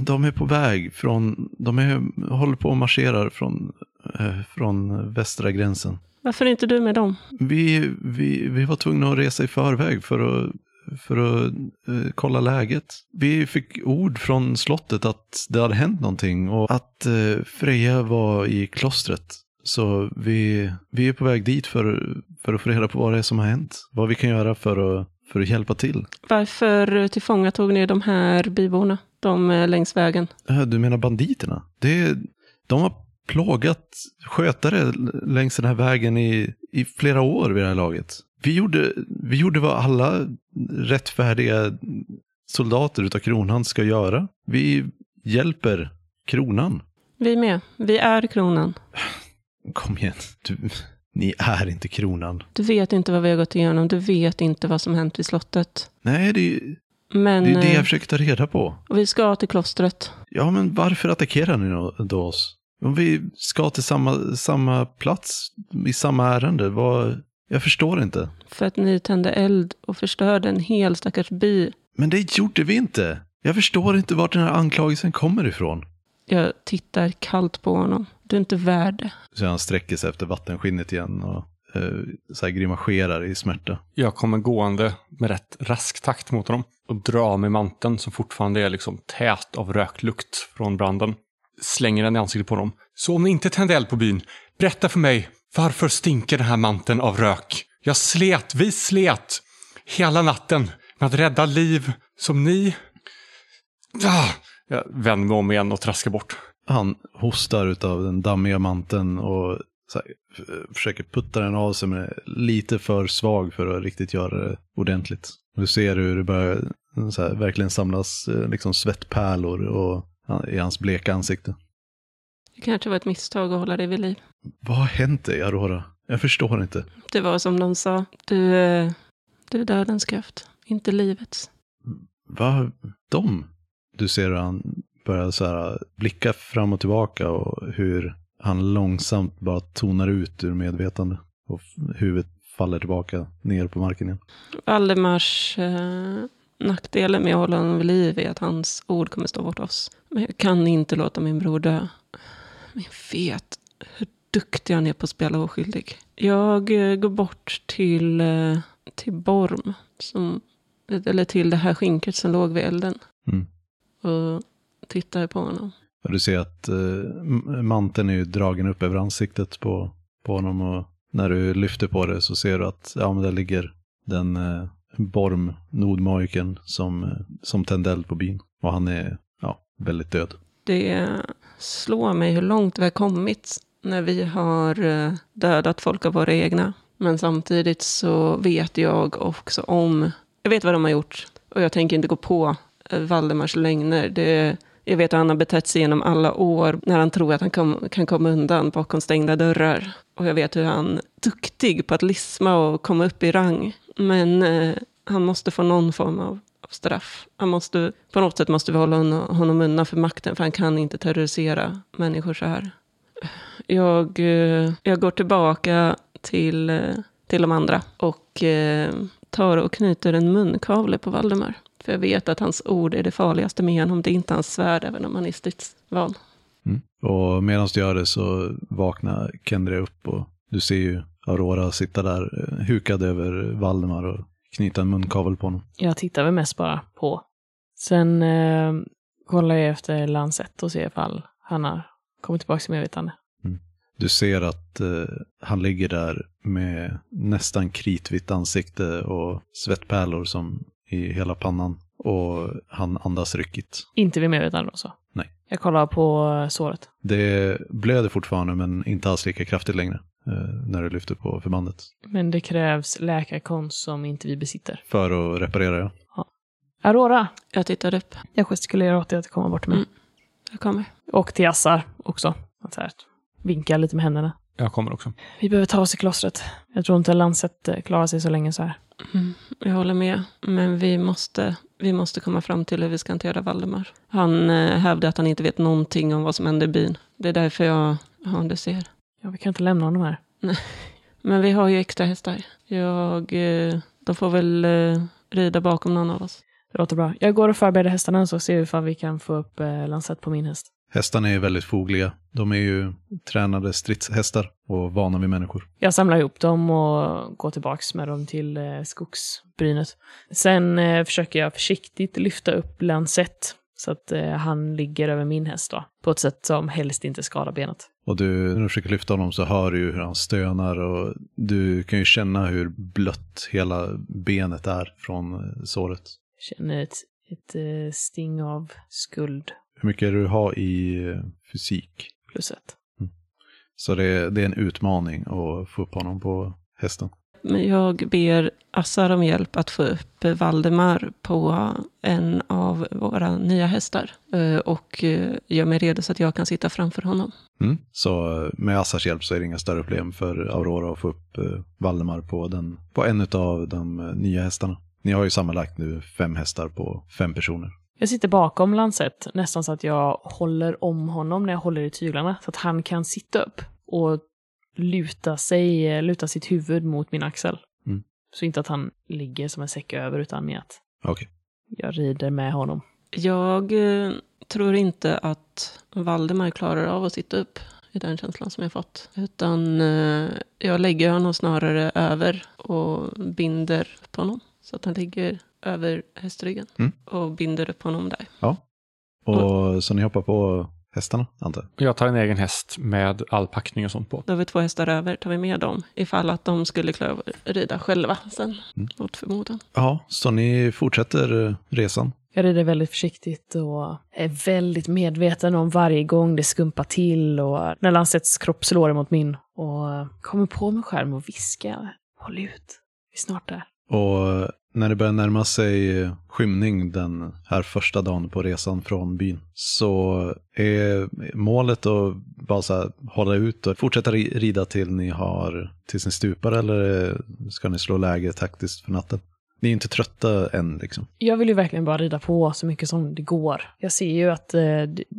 de är på väg från, de är, håller på och marscherar från, eh, från västra gränsen. Varför är inte du med dem? Vi, vi, vi var tvungna att resa i förväg för att, för att eh, kolla läget. Vi fick ord från slottet att det hade hänt någonting och att eh, Freja var i klostret. Så vi, vi är på väg dit för, för att få reda på vad det är som har hänt. Vad vi kan göra för att, för att hjälpa till. Varför tillfångatog ni de här byborna? De eh, längs vägen. Eh, Du menar banditerna? Det, de har plågat skötare längs den här vägen i, i flera år vid det här laget. Vi gjorde, vi gjorde vad alla rättfärdiga soldater utav kronan ska göra. Vi hjälper kronan. Vi med. Vi är kronan. Kom igen, du, ni är inte kronan. Du vet inte vad vi har gått igenom. Du vet inte vad som hänt vid slottet. Nej, det, är- Men det är det eh, jag försöker ta reda på. vi ska till klostret. Ja, men varför attackerar ni då oss? Om vi ska till samma, samma plats i samma ärende, vad... Jag förstår inte. För att ni tände eld och förstörde en hel stackars by. Men det gjorde vi inte. Jag förstår inte vart den här anklagelsen kommer ifrån. Jag tittar kallt på honom. Du är inte värd det. Så han sträcker sig efter vattenskinnet igen och eh, så här grimaserar i smärta. Jag kommer gående med rätt rask takt mot honom och drar med manteln som fortfarande är liksom tät av röklukt från branden. Slänger den i ansiktet på honom. Så om ni inte tände eld på byn, berätta för mig varför stinker den här manteln av rök? Jag slet, vi slet hela natten med att rädda liv som ni... Ah! Jag vänder mig om igen och traskar bort. Han hostar utav den dammiga manteln och så här, försöker putta den av sig men är lite för svag för att riktigt göra det ordentligt. Du ser hur det börjar så här, verkligen samlas eh, liksom svettpärlor och, i hans bleka ansikte. Det kanske var ett misstag att hålla dig vid liv. Vad har hänt dig, Aurora? Jag förstår inte. Det var som de sa. Du, eh, du är dödens kraft, inte livets. Vad? De? Du ser hur han börjar så här blicka fram och tillbaka och hur han långsamt bara tonar ut ur medvetande. Och huvudet faller tillbaka ner på marken igen. Valdemars eh, nackdelen med att hålla honom vid liv är att hans ord kommer stå bort oss. Men jag kan inte låta min bror dö. Men jag vet hur duktig han är på att spela oskyldig. Jag eh, går bort till, eh, till Borm, som, eller till det här skinket som låg vid elden. Mm. Och tittar på honom. Du ser att eh, manteln är ju dragen upp över ansiktet på, på honom. Och när du lyfter på det så ser du att ja, men där ligger den eh, Borm, nordmajiken, som, eh, som tände eld på byn. Och han är ja, väldigt död. Det slår mig hur långt vi har kommit när vi har eh, dödat folk av våra egna. Men samtidigt så vet jag också om, jag vet vad de har gjort. Och jag tänker inte gå på eh, Valdemars lögner. Det, jag vet hur han har betett sig genom alla år när han tror att han kom, kan komma undan bakom stängda dörrar. Och jag vet hur han är duktig på att lisma och komma upp i rang. Men eh, han måste få någon form av straff. Han måste, på något sätt måste vi hålla honom, honom undan för makten, för han kan inte terrorisera människor så här. Jag, eh, jag går tillbaka till, eh, till de andra och eh, tar och knyter en munkavle på Valdemar. För jag vet att hans ord är det farligaste med honom. Det är inte hans svärd, även om han är stridsvan. Mm. Och medan du gör det så vaknar Kendra upp och du ser ju Aurora sitta där hukad över Valdemar och knyta en munkavel på honom. Jag tittar väl mest bara på. Sen eh, kollar jag efter Lancet och ser ifall han har kommit tillbaka till medvetande. Du ser att eh, han ligger där med nästan kritvitt ansikte och svettpärlor som i hela pannan. Och han andas ryckigt. Inte vid medvetande då så? Nej. Jag kollar på eh, såret. Det blöder fortfarande men inte alls lika kraftigt längre när du lyfter på förbandet. Men det krävs läkarkonst som inte vi besitter. För att reparera ja. Aurora! Jag tittar upp. Jag gestikulerar åt dig att komma bort till mig. Mm. Jag kommer. Och till Assar också. Att så här, vinka lite med händerna. Jag kommer också. Vi behöver ta oss till klostret. Jag tror inte Lancet eh, klarar sig så länge så här. Mm, jag håller med. Men vi måste, vi måste komma fram till hur vi ska hantera Valdemar. Han eh, hävdar att han inte vet någonting om vad som händer i byn. Det är därför jag, ja du ser. Ja, vi kan inte lämna honom här. Men vi har ju extra hästar. Jag, eh, de får väl eh, rida bakom någon av oss. Det låter bra. Jag går och förbereder hästarna så ser vi ifall vi kan få upp eh, Lancet på min häst. Hästarna är väldigt fogliga. De är ju tränade stridshästar och vana vid människor. Jag samlar ihop dem och går tillbaks med dem till skogsbrynet. Sen försöker jag försiktigt lyfta upp Lancet så att eh, han ligger över min häst då, på ett sätt som helst inte skadar benet. Och du, när du försöker lyfta honom så hör du ju hur han stönar och du kan ju känna hur blött hela benet är från eh, såret. Känner ett, ett eh, sting av skuld Hur mycket du har i eh, fysik. plus ett. Så det, det är en utmaning att få upp honom på hästen. Jag ber Assar om hjälp att få upp Valdemar på en av våra nya hästar. Eh, Och eh, gör mig redo så att jag kan sitta framför honom. Mm. Så eh, med Assars hjälp så är det inga större problem för Aurora att få upp Valdemar på, den, på en av de nya hästarna. Ni har ju sammanlagt nu fem hästar på fem personer. Jag sitter bakom Lancet, nästan så att jag håller om honom när jag håller i tyglarna, så att han kan sitta upp och luta sig, eh, luta sitt huvud mot min axel. Mm. Så inte att han ligger som en säck över, utan med att Okej. jag rider med honom. Jag eh, tror inte att Valdemar klarar av att sitta upp i den känslan som jag fått. Utan eh, jag lägger honom snarare över och binder upp honom. Så att han ligger över hästryggen Mm. och binder upp honom där. Ja. Och så ni hoppar på hästarna, antar jag? Jag tar en egen häst med all packning och sånt på. Då har vi två hästar över, tar vi med dem. Ifall att de skulle klara av att rida själva sen, Mm. mot förmodan. Ja, så ni fortsätter eh, resan. Jag rider väldigt försiktigt och är väldigt medveten om varje gång det skumpar till och när Lancets kropp slår emot min. Och kommer på mig själv och viskar. Håll ut, vi är snart där. Och när det börjar närma sig eh, skymning den här första dagen på resan från byn så är målet att bara så här hålla ut och fortsätta rida till ni har tills ni stupar eller eh, ska ni slå läge taktiskt för natten? Ni är inte trötta än liksom. Jag vill ju verkligen bara rida på så mycket som det går. Jag ser ju att eh,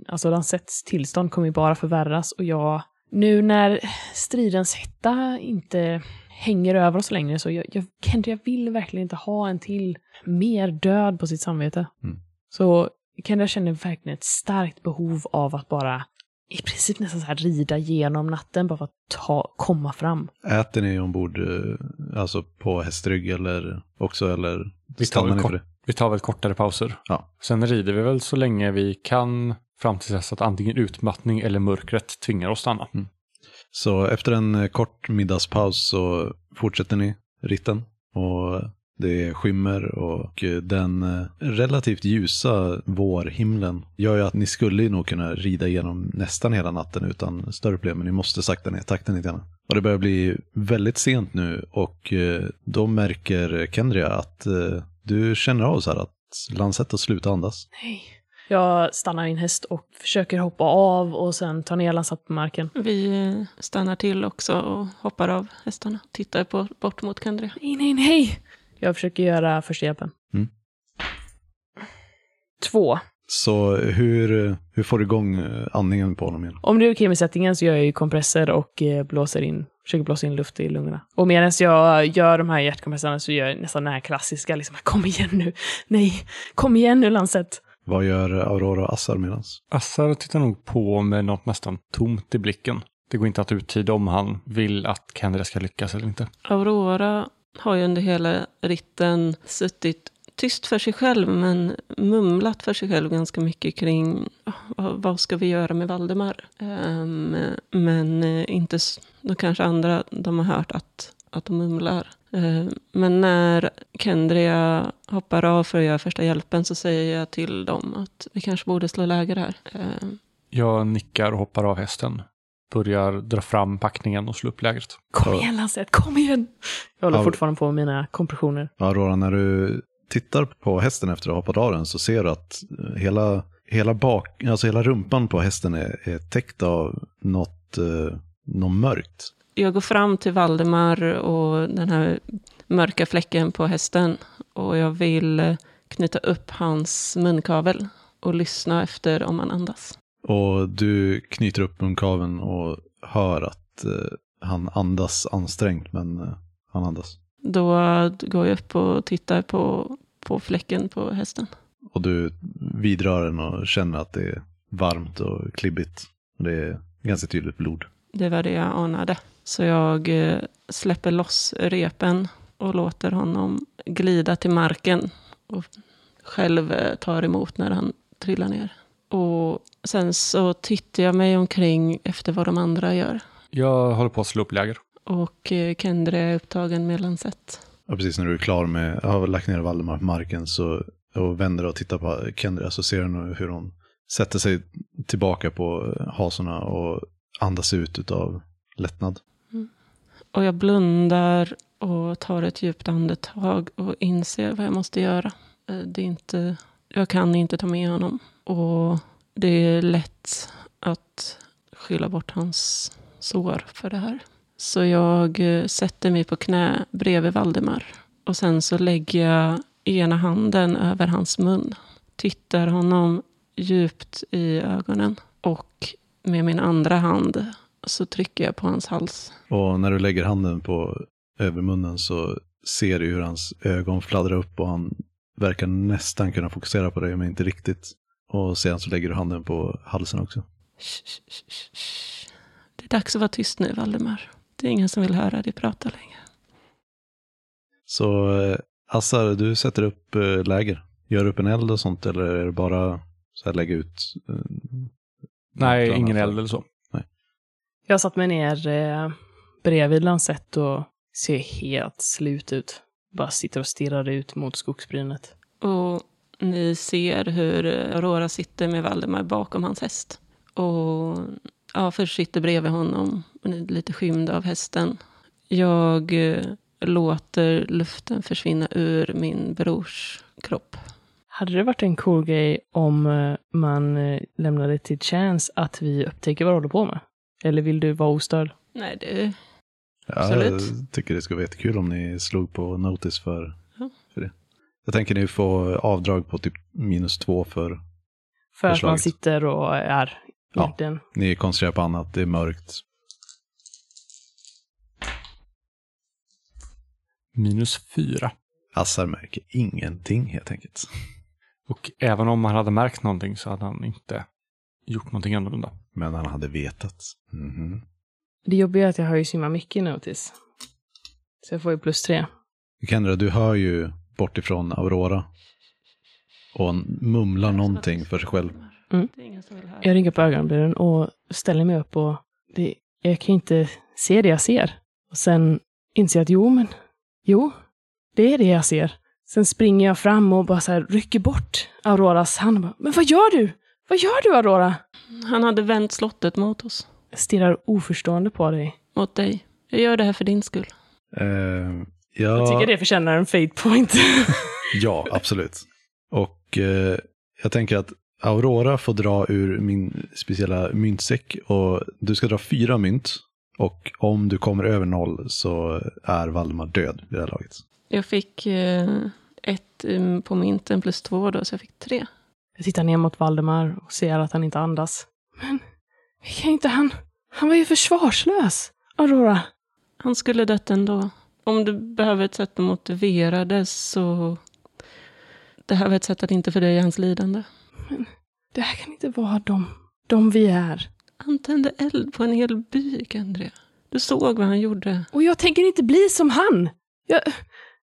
alltså Lancets tillstånd kommer ju bara förvärras och jag... Nu när stridens hetta inte hänger över oss längre så jag, jag, Kendra, jag vill verkligen inte ha en till mer död på sitt samvete. Mm. Så Kendra känner verkligen ett starkt behov av att bara i princip nästan så här rida genom natten bara för att ta, komma fram. Äter ni ombord, eh, alltså på hästrygg eller också eller Vi tar, väl kort, vi tar väl kortare pauser. Ja. Sen rider vi väl så länge vi kan fram till dess att antingen utmattning eller mörkret tvingar oss stanna. Så efter en eh, kort middagspaus så fortsätter ni ritten. Och det skymmer och eh, den eh, relativt ljusa vårhimlen gör ju att ni skulle nog kunna rida igenom nästan hela natten utan större problem. Men ni måste sakta ner takten lite grann. Och det börjar bli väldigt sent nu och då märker Kendria att du känner av så här att Lancet har slutat andas. Nej. Jag stannar min häst och försöker hoppa av och sen ta ner Lancet på marken. Vi stannar till också och hoppar av hästarna. Tittar på, bort mot Kandria. Nej, nej, nej! Jag försöker göra första hjälpen. Två. Så hur, hur får du igång eh, andningen på honom igen? Om det är okej med settingen så gör jag ju kompresser och eh, blåser in, försöker blåsa in luft i lungorna. Och medan jag gör de här hjärtkompresserna så gör jag nästan den här klassiska, liksom, kom igen nu, nej, kom igen nu Lancet. Vad gör Aurora och Assar medans? Assar tittar nog på med något nästan tomt i blicken. Det går inte att uttyda om han vill att Kendra ska lyckas eller inte. Aurora har ju under hela ritten suttit tyst för sig själv, men mumlat för sig själv ganska mycket kring "Ah, vad, ska vi göra med Valdemar. Ehm, men inte, då kanske andra, de har hört att, att de mumlar. Ehm, men när Kendria hoppar av för att göra första hjälpen så säger jag till dem att vi kanske borde slå läger här. Ehm, Jag nickar och hoppar av hästen. Börjar dra fram packningen och slå upp lägret. Kom Ja. igen Lancet, kom igen! Jag håller Ja. fortfarande på med mina kompressioner. Aurora, när du tittar på hästen efter att ha hoppat av den så ser du att eh, hela, hela, bak, alltså hela rumpan på hästen är, är täckt av något, eh, något mörkt. Jag går fram till Valdemar och den här mörka fläcken på hästen. Och jag vill eh, knyta upp hans munkavel och lyssna efter om han andas. Och du knyter upp munkaveln och hör att eh, han andas ansträngt, men eh, han andas. Då går jag upp och tittar på, på fläcken på hästen. Och du vidrör den och känner att det är varmt och klibbigt. Det är ganska tydligt blod. Det var det jag anade. Så jag eh, släpper loss repen och låter honom glida till marken. Och själv eh, tar emot när han trillar ner. Och sen så tittar jag mig omkring efter vad de andra gör. Jag håller på att slå upp läger. Och eh, Kendre är upptagen med lansett. Och precis när du är klar med, har lagt ner Valdemar på marken så, och vänder och tittar på Kendra så ser du hur hon sätter sig tillbaka på hasorna och andas ut av lättnad. Och jag blundar och tar ett djupt andetag och inser vad jag måste göra. Eh, det är inte, jag kan inte ta med honom. Och det är lätt att skylla bort hans sår för det här. Så jag eh, sätter mig på knä bredvid Valdemar. Och sen så lägger jag ena handen över hans mun. Tittar honom djupt i ögonen. Och med min andra hand så trycker jag på hans hals. Och när du lägger handen på övermunnen så ser du hur hans ögon fladdrar upp och han verkar nästan kunna fokusera på dig men inte riktigt. Och sedan så lägger du handen på halsen också. Shh, shh, shh, shh. Det är dags att vara tyst nu, Valdemar. Det är ingen som vill höra dig prata längre. Så eh, Assar, du sätter upp eh, läger. Gör upp en eld och sånt eller är det bara så här lägga ut? eh, Nej, ingen eld eller så. Jag satt mig ner eh, bredvid Lancet och ser helt slut ut. Bara sitter och stirrar ut mot skogsbrynet. Och ni ser hur eh, Aurora sitter med Valdemar bakom hans häst. Och ja, först sitter bredvid honom, och är lite skymd av hästen. Jag eh, låter luften försvinna ur min brors kropp. Hade det varit en cool grej om eh, man eh, lämnade till chance att vi upptäcker vad du håller på med? Eller vill du vara ostörd? Nej, det... Ja, Absolut. Jag tycker det skulle vara jättekul om ni slog på notis för, Ja. för det. Jag tänker ni får avdrag på typ minus två för För att man Förslaget. sitter och är Ja. egentligen... ni koncentrerar på annat, det är mörkt. Minus fyra. Assar märker ingenting helt enkelt. Och även om han hade märkt någonting så hade han inte gjort någonting annorlunda. Men han hade vetat. Mhm. Det jobbiga är att jag har ju simma mycket i Notice. Så jag får ju plus tre. Kendra, du hör ju bort ifrån Aurora. Och mumlar någonting för sig själv. Mm. Jag ringer på ögonbrynen och ställer mig upp och det, jag kan ju inte se det jag ser. Och sen inser jag att jo, men jo, det är det jag ser. Sen springer jag fram och bara så här rycker bort Auroras hand. och Bara, men vad gör du? Vad gör du Aurora? Han hade vänt slottet mot oss. Jag stirrar oförstående på dig. Mot dig. Jag gör det här för din skull. Jag ja, tycker det förtjänar en fade point. ja, absolut. Och eh, jag tänker att Aurora får dra ur min speciella myntsäck och du ska dra fyra mynt. Och om du kommer över noll så är Valdemar död vid det här laget. Jag fick eh, ett um, på mynten plus två då, så jag fick tre. Jag tittar ner mot Valdemar och ser att han inte andas. Men, kan inte han... Han var ju försvarslös, Aurora. Han skulle dött ändå. Om du behöver ett sätt att motivera det så... Det här var ett sätt att inte fördröja hans lidande. Det här kan inte vara de, de vi är. Han tände eld på en hel by, Andrea. Du såg vad han gjorde. Och jag tänker inte bli som han. Jag,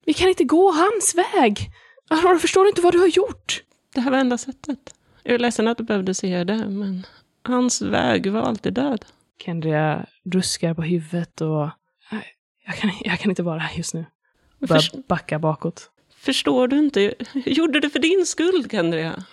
vi kan inte gå hans väg. Aurora, förstår du inte vad du har gjort? Det här var enda sättet. Jag är ledsen att du behövde se det, men hans väg var alltid död. Kendria ruskar på huvudet och... Nej, Jag kan, jag kan inte vara här just nu. Börjar Först- backa bakåt. förstår du inte? Jag gjorde det för din skull, Andrea.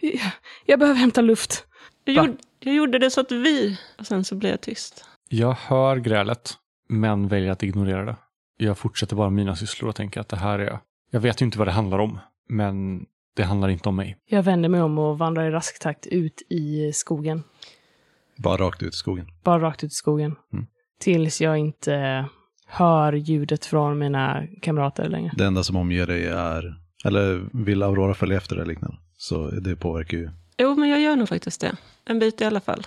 Jag, jag behöver hämta luft. Jag, gjorde, jag gjorde det så att vi... Och sen så blev jag tyst. Jag hör grälet, men väljer att ignorera det. Jag fortsätter bara mina sysslor och tänker att det här är... Jag vet ju inte vad det handlar om, men det handlar inte om mig. Jag vänder mig om och vandrar i rask takt ut i skogen. Bara rakt ut i skogen. Bara rakt ut i skogen. Mm. Tills jag inte hör ljudet från mina kamrater längre. Det enda som omger dig är, eller vill Aurora följa efter eller liknande. Så det påverkar ju. Jo, men jag gör nog faktiskt det. En bit i alla fall.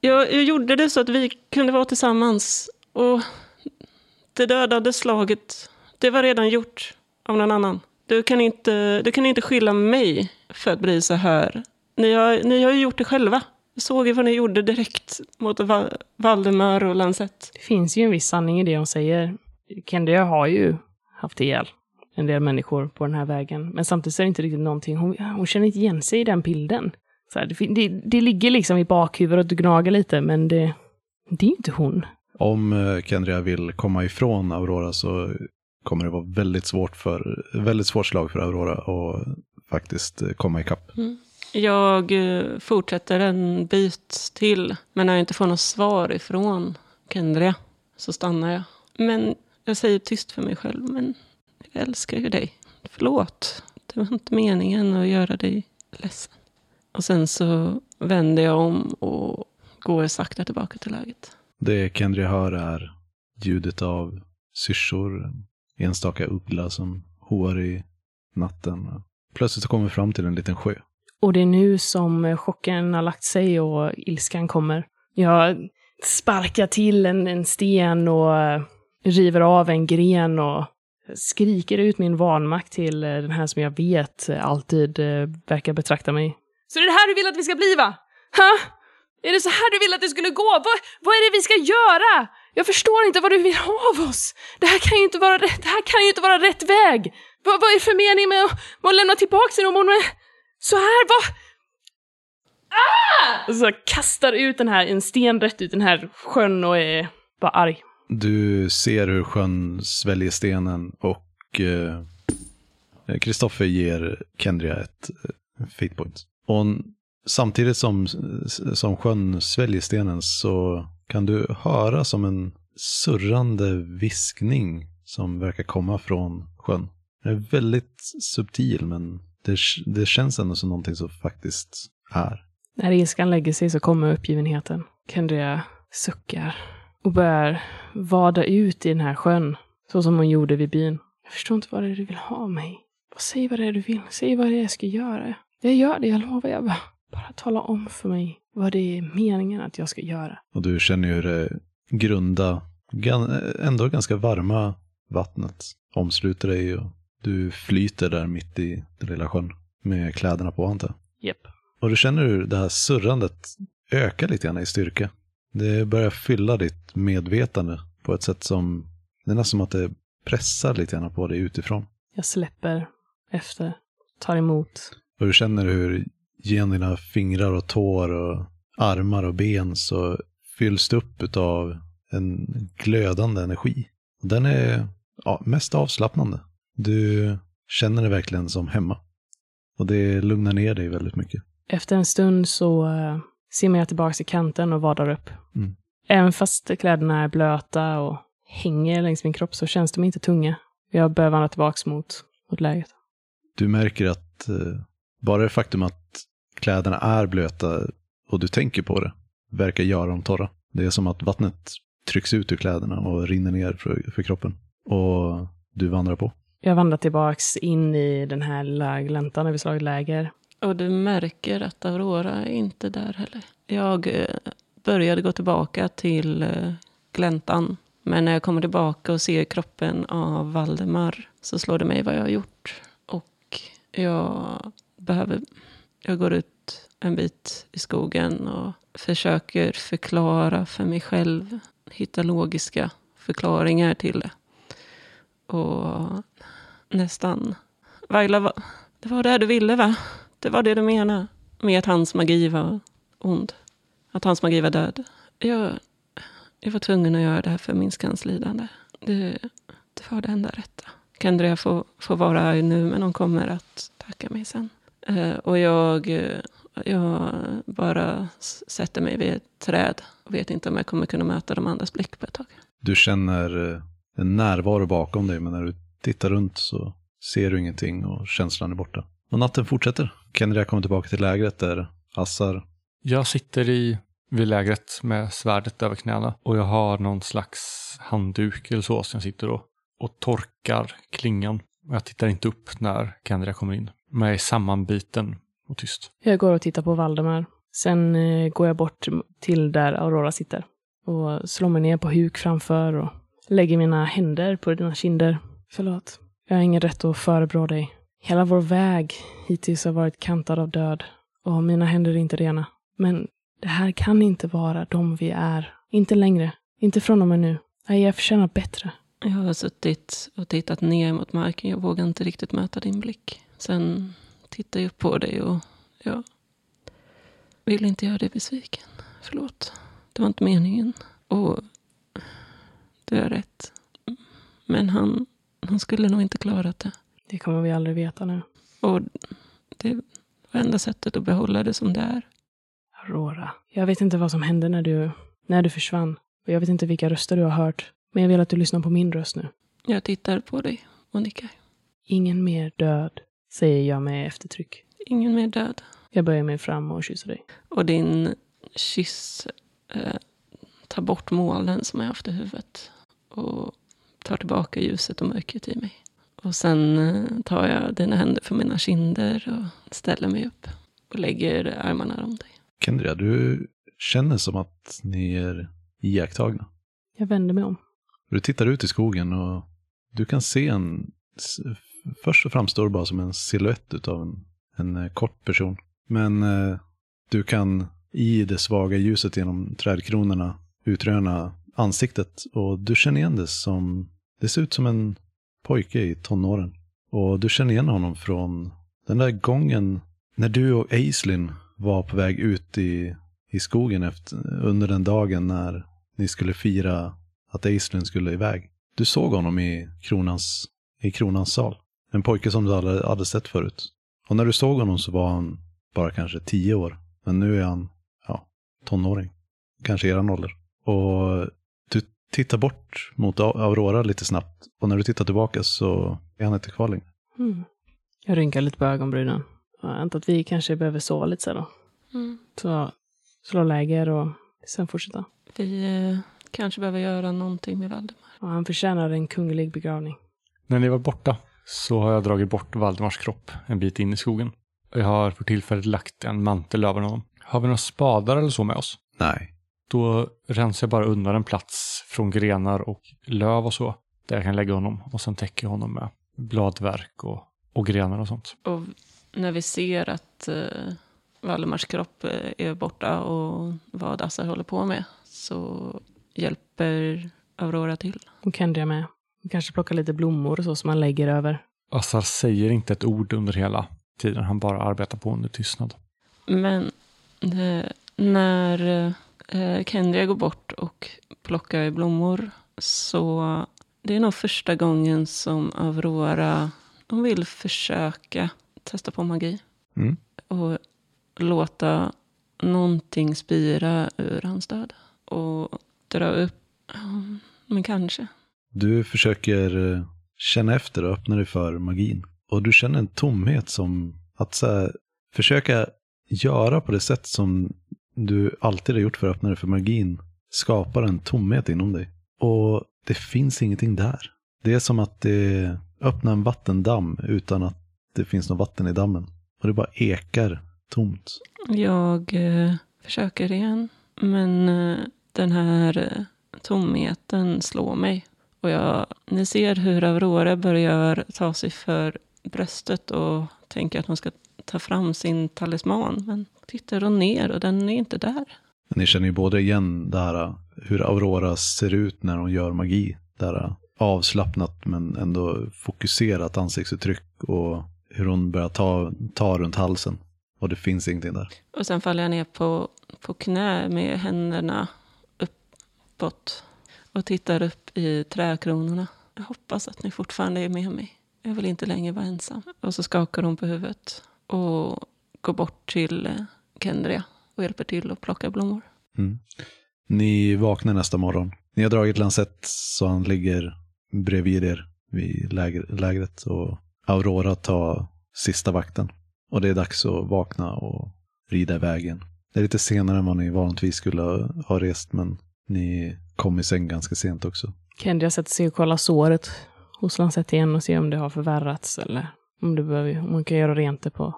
Jag, jag gjorde det så att vi kunde vara tillsammans. Och det dödade slaget, det var redan gjort av någon annan. Du kan inte, du kan inte skylla mig för att bli så här. Ni har, ni har ju gjort det själva. Jag såg ju vad ni gjorde direkt mot Va- Valdemar och Lancet. Det finns ju en viss sanning i det hon säger. Kendria har ju haft ihjäl en del människor på den här vägen. Men samtidigt så är det inte riktigt någonting, hon, hon känner inte igen sig i den bilden. Så här, det, det, det ligger liksom i bakhuvudet och gnager lite, men det, det är inte hon. Om eh, Kendria vill komma ifrån Aurora så kommer det vara väldigt svårt för, väldigt svårt slag för Aurora att faktiskt eh, komma ikapp. Jag eh, fortsätter en bit till, men när jag inte får något svar ifrån Kendria så stannar jag. Men jag säger tyst för mig själv, men jag älskar ju dig. Förlåt, det var inte meningen att göra dig ledsen. Och sen så vänder jag om och går sakta tillbaka till läget. Det Kendria hör är ljudet av syrsor, enstaka uggla som hoar i natten. Plötsligt så kommer vi fram till en liten sjö. Och det är nu som chocken har lagt sig och ilskan kommer. Jag sparkar till en, en sten och river av en gren och skriker ut min vanmakt till den här som jag vet alltid eh, verkar betrakta mig. Så det är det här du vill att vi ska bli va? Ha? Är det så här du vill att det skulle gå? Vad, vad är det vi ska göra? Jag förstår inte vad du vill ha av oss. Det här kan ju inte vara rätt, det här kan ju inte vara rätt väg. Vad, vad är det för mening med att, med att lämna tillbaka henne om hon är så här? Vad? Ah! Och så kastar ut den här, en sten rätt ut den här sjön och är bara arg. Du ser hur sjön sväljer stenen och eh, Kristoffer ger Kendria ett eh, fate point. Och samtidigt som, som sjön sväljer stenen så kan du höra som en surrande viskning som verkar komma från sjön. Den är väldigt subtil men det, det känns ändå som någonting som faktiskt är. När ilskan lägger sig så kommer uppgivenheten. Kendria suckar och börjar vada ut i den här sjön, så som hon gjorde vid byn. Jag förstår inte vad det är du vill ha av mig. Säg vad det är du vill. Säg vad det är jag ska göra. Jag gör det, jag lovar. Jag bara, bara tala om för mig vad det är meningen att jag ska göra. Och du känner ju hur det grunda, ändå ganska varma vattnet omsluter dig och du flyter där mitt i den lilla sjön med kläderna på antar jag. Japp. Och du känner hur det här surrandet ökar lite grann i styrka. Det börjar fylla ditt medvetande på ett sätt som, det är nästan som att det pressar lite grann på dig utifrån. Jag släpper efter, tar emot. Och du känner hur genom dina fingrar och tår och armar och ben så fylls det upp av en glödande energi. Den är ja, mest avslappnande. Du känner dig verkligen som hemma. Och det lugnar ner dig väldigt mycket. Efter en stund så uh, simmar jag tillbaka till kanten och vadar upp. Mm. Även fast kläderna är blöta och hänger längs min kropp så känns de inte tunga. Jag börjar vandra tillbaka mot, mot läget. Du märker att eh, bara det faktum att kläderna är blöta och du tänker på det verkar göra dem torra. Det är som att vattnet trycks ut ur kläderna och rinner ner för, för kroppen. Och du vandrar på. Jag vandrar tillbaks in i den här lilla gläntan där vi slagit läger. Och du märker att Aurora är inte där heller. Jag eh, började gå tillbaka till eh, gläntan. Men när jag kommer tillbaka och ser kroppen av Valdemar så slår det mig vad jag har gjort. Och jag behöver... Jag går ut en bit i skogen och försöker förklara för mig själv. Hitta logiska förklaringar till det. Och nästan... Vaila, det var det du ville va? Det var det du menade med att hans magi var ond. Att hans magi var död. Jag, jag var tvungen att göra det här för minskans lidande. Det, det var det enda rätta. Kendria får, får vara arg nu, men hon kommer att tacka mig sen. Eh, och jag, jag bara sätter mig vid ett träd och vet inte om jag kommer kunna möta de andras blick på ett tag. Du känner eh, en närvaro bakom dig, men när du tittar runt så ser du ingenting och känslan är borta. Och natten fortsätter. Kendria kommer tillbaka till lägret där Assar, Jag sitter i, vid lägret med svärdet över knäna och jag har någon slags handduk eller så som jag sitter och, och torkar klingan. Och jag tittar inte upp när Kendria kommer in. Är sammanbiten och tyst. Jag går och tittar på Valdemar. Sen eh, går jag bort till där Aurora sitter. Och slår mig ner på huk framför och lägger mina händer på dina kinder. Förlåt. Jag har ingen rätt att förebrå dig. Hela vår väg hittills har varit kantad av död. Och mina händer är inte rena. Men det här kan inte vara de vi är. Inte längre. Inte från och med nu. Nej, jag förtjänar bättre. Jag har suttit och tittat ner mot marken. Jag vågar inte riktigt möta din blick. Sen tittar jag upp på dig och jag vill inte göra dig besviken. Förlåt. Det var inte meningen. Och du har rätt. Men han, han skulle nog inte klarat det. Det kommer vi aldrig veta nu. Och det var enda sättet att behålla det som det är. Aurora. Jag vet inte vad som hände när du, när du försvann. Och jag vet inte vilka röster du har hört. Men jag vill att du lyssnar på min röst nu. Jag tittar på dig och nickar. Ingen mer död, säger jag med eftertryck. Ingen mer död. Jag böjer mig fram och kysser dig. Och din kyss eh, tar bort molnen som jag haft i huvudet. Och tar tillbaka ljuset och mörkret i mig. Och sen eh, tar jag dina händer för mina kinder och ställer mig upp. Och lägger armarna om dig. Kendria, du känner som att ni är iakttagna. Jag vänder mig om. Du tittar ut i skogen och du kan se en... Först så framstår det bara som en silhuett av en, en eh, kort person. Men eh, du kan i det svaga ljuset genom trädkronorna utröna ansiktet. Och du känner igen det som... Det ser ut som en pojke i tonåren. Och du känner igen honom från den där gången när du och Aislinn var på väg ut i, i skogen efter, under den dagen när ni skulle fira att Aislinn skulle iväg. Du såg honom i kronans, i kronans sal. En pojke som du aldrig hade sett förut. Och när du såg honom så var han bara kanske tio år. Men nu är han, ja, tonåring. Kanske eran ålder. Och du tittar bort mot Aurora lite snabbt. Och när du tittar tillbaka så är han inte kvar längre. Mm. Jag rynkar lite på ögonbrynen. Jag antar att vi kanske behöver sova lite sen då. Så slå läger och sen fortsätta. Vi eh, kanske behöver göra någonting med Valdemar. Och han förtjänar en kunglig begravning. När ni var borta så har jag dragit bort Valdemars kropp en bit in i skogen. Jag har för tillfället lagt en mantel över honom. Har vi några spadar eller så med oss? Nej. Då rensar jag bara undan en plats från grenar och löv och så. Där jag kan lägga honom och sen täcker jag honom med bladverk och, och grenar och sånt. Och när vi ser att eh, Valdemars kropp eh, är borta och vad Assar håller på med så hjälper Aurora till. Och Kendria med. Kanske plocka lite blommor och så som man lägger över. Assar säger inte ett ord under hela tiden. Han bara arbetar på under tystnad. Men eh, när eh, Kendria går bort och plockar blommor så det är nog första gången som Aurora hon vill försöka testa på magi. Mm. Och låta någonting spira ur hans död. Och dra upp, men kanske. Du försöker eh, känna efter och öppna dig för magin. Och du känner en tomhet som att så här, försöka göra på det sätt som du alltid har gjort för att öppna dig för magin skapar en tomhet inom dig. Och det finns ingenting där. Det är som att det, öppna en vattendamm utan att det finns något vatten i dammen. Och det bara ekar tomt. Jag eh, försöker igen. Men eh, den här eh, tomheten slår mig. Och jag, ni ser hur Aurora börjar ta sig för bröstet och tänker att hon ska ta fram sin talisman. Men tittar hon ner och den är inte där. Ni känner ju både igen det här hur Aurora ser ut när hon gör magi. Det här avslappnat men ändå fokuserat ansiktsuttryck och hur hon börjar ta, ta runt halsen. Och det finns ingenting där. Och sen faller jag ner på, på knä med händerna uppåt. Och tittar upp i trädkronorna. Jag hoppas att ni fortfarande är med mig. Jag vill inte längre vara ensam. Och så skakar hon på huvudet. Och går bort till eh, Kendria. Och hjälper till att plocka blommor. Mm. Ni vaknar nästa morgon. Ni har dragit Lansett så han ligger bredvid er vid läger, lägret. Och Aurora tar sista vakten. Och det är dags att vakna och rida iväg igen. Det är lite senare än vad ni vanligtvis skulle ha rest, men ni kom i säng ganska sent också. Kendria sätter sig och kollar såret hos Lansett igen och ser om det har förvärrats eller om, det behöver, om man kan göra rent det på.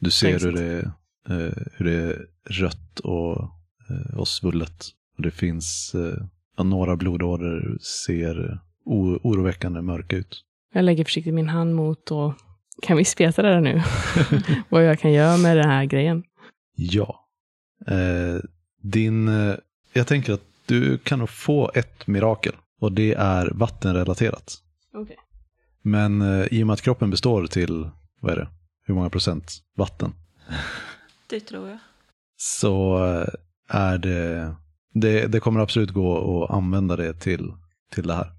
Du ser hur det, eh, hur det är rött och, eh, och svullet. Och det finns eh, några blodådror ser oroväckande mörka ut. Jag lägger försiktigt min hand mot och kan vi speta det där nu? Vad jag kan göra med den här grejen. Ja. Eh, din, eh, jag tänker att du kan nog få ett mirakel. Och det är vattenrelaterat. Okej. Men eh, i och med att kroppen består till, vad är det, hur många procent vatten? Det tror jag. Så eh, är det, det, det kommer absolut gå att använda det till, till det här.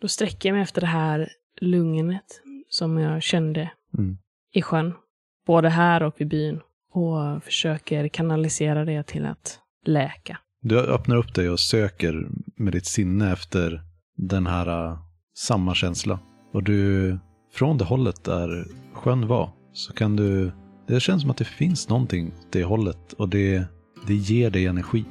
Då sträcker jag mig efter det här lugnet som jag kände Mm. i sjön. Både här och vid byn. Och försöker kanalisera det till att läka. Du öppnar upp dig och söker med ditt sinne efter den här uh, samma känsla. Och du, från det hållet där sjön var, så kan du, det känns som att det finns någonting åt det hållet och det, det ger dig energi.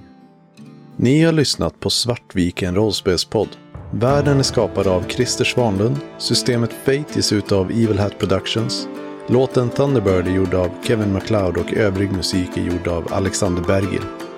Ni har lyssnat på Svartviken rollspelspodd. Världen är skapad av Christer Svanlund. Systemet Fate ges ut av Evil Hat Productions. Låten Thunderbird är gjord av Kevin MacLeod och övrig musik är gjord av Alexander Bergil.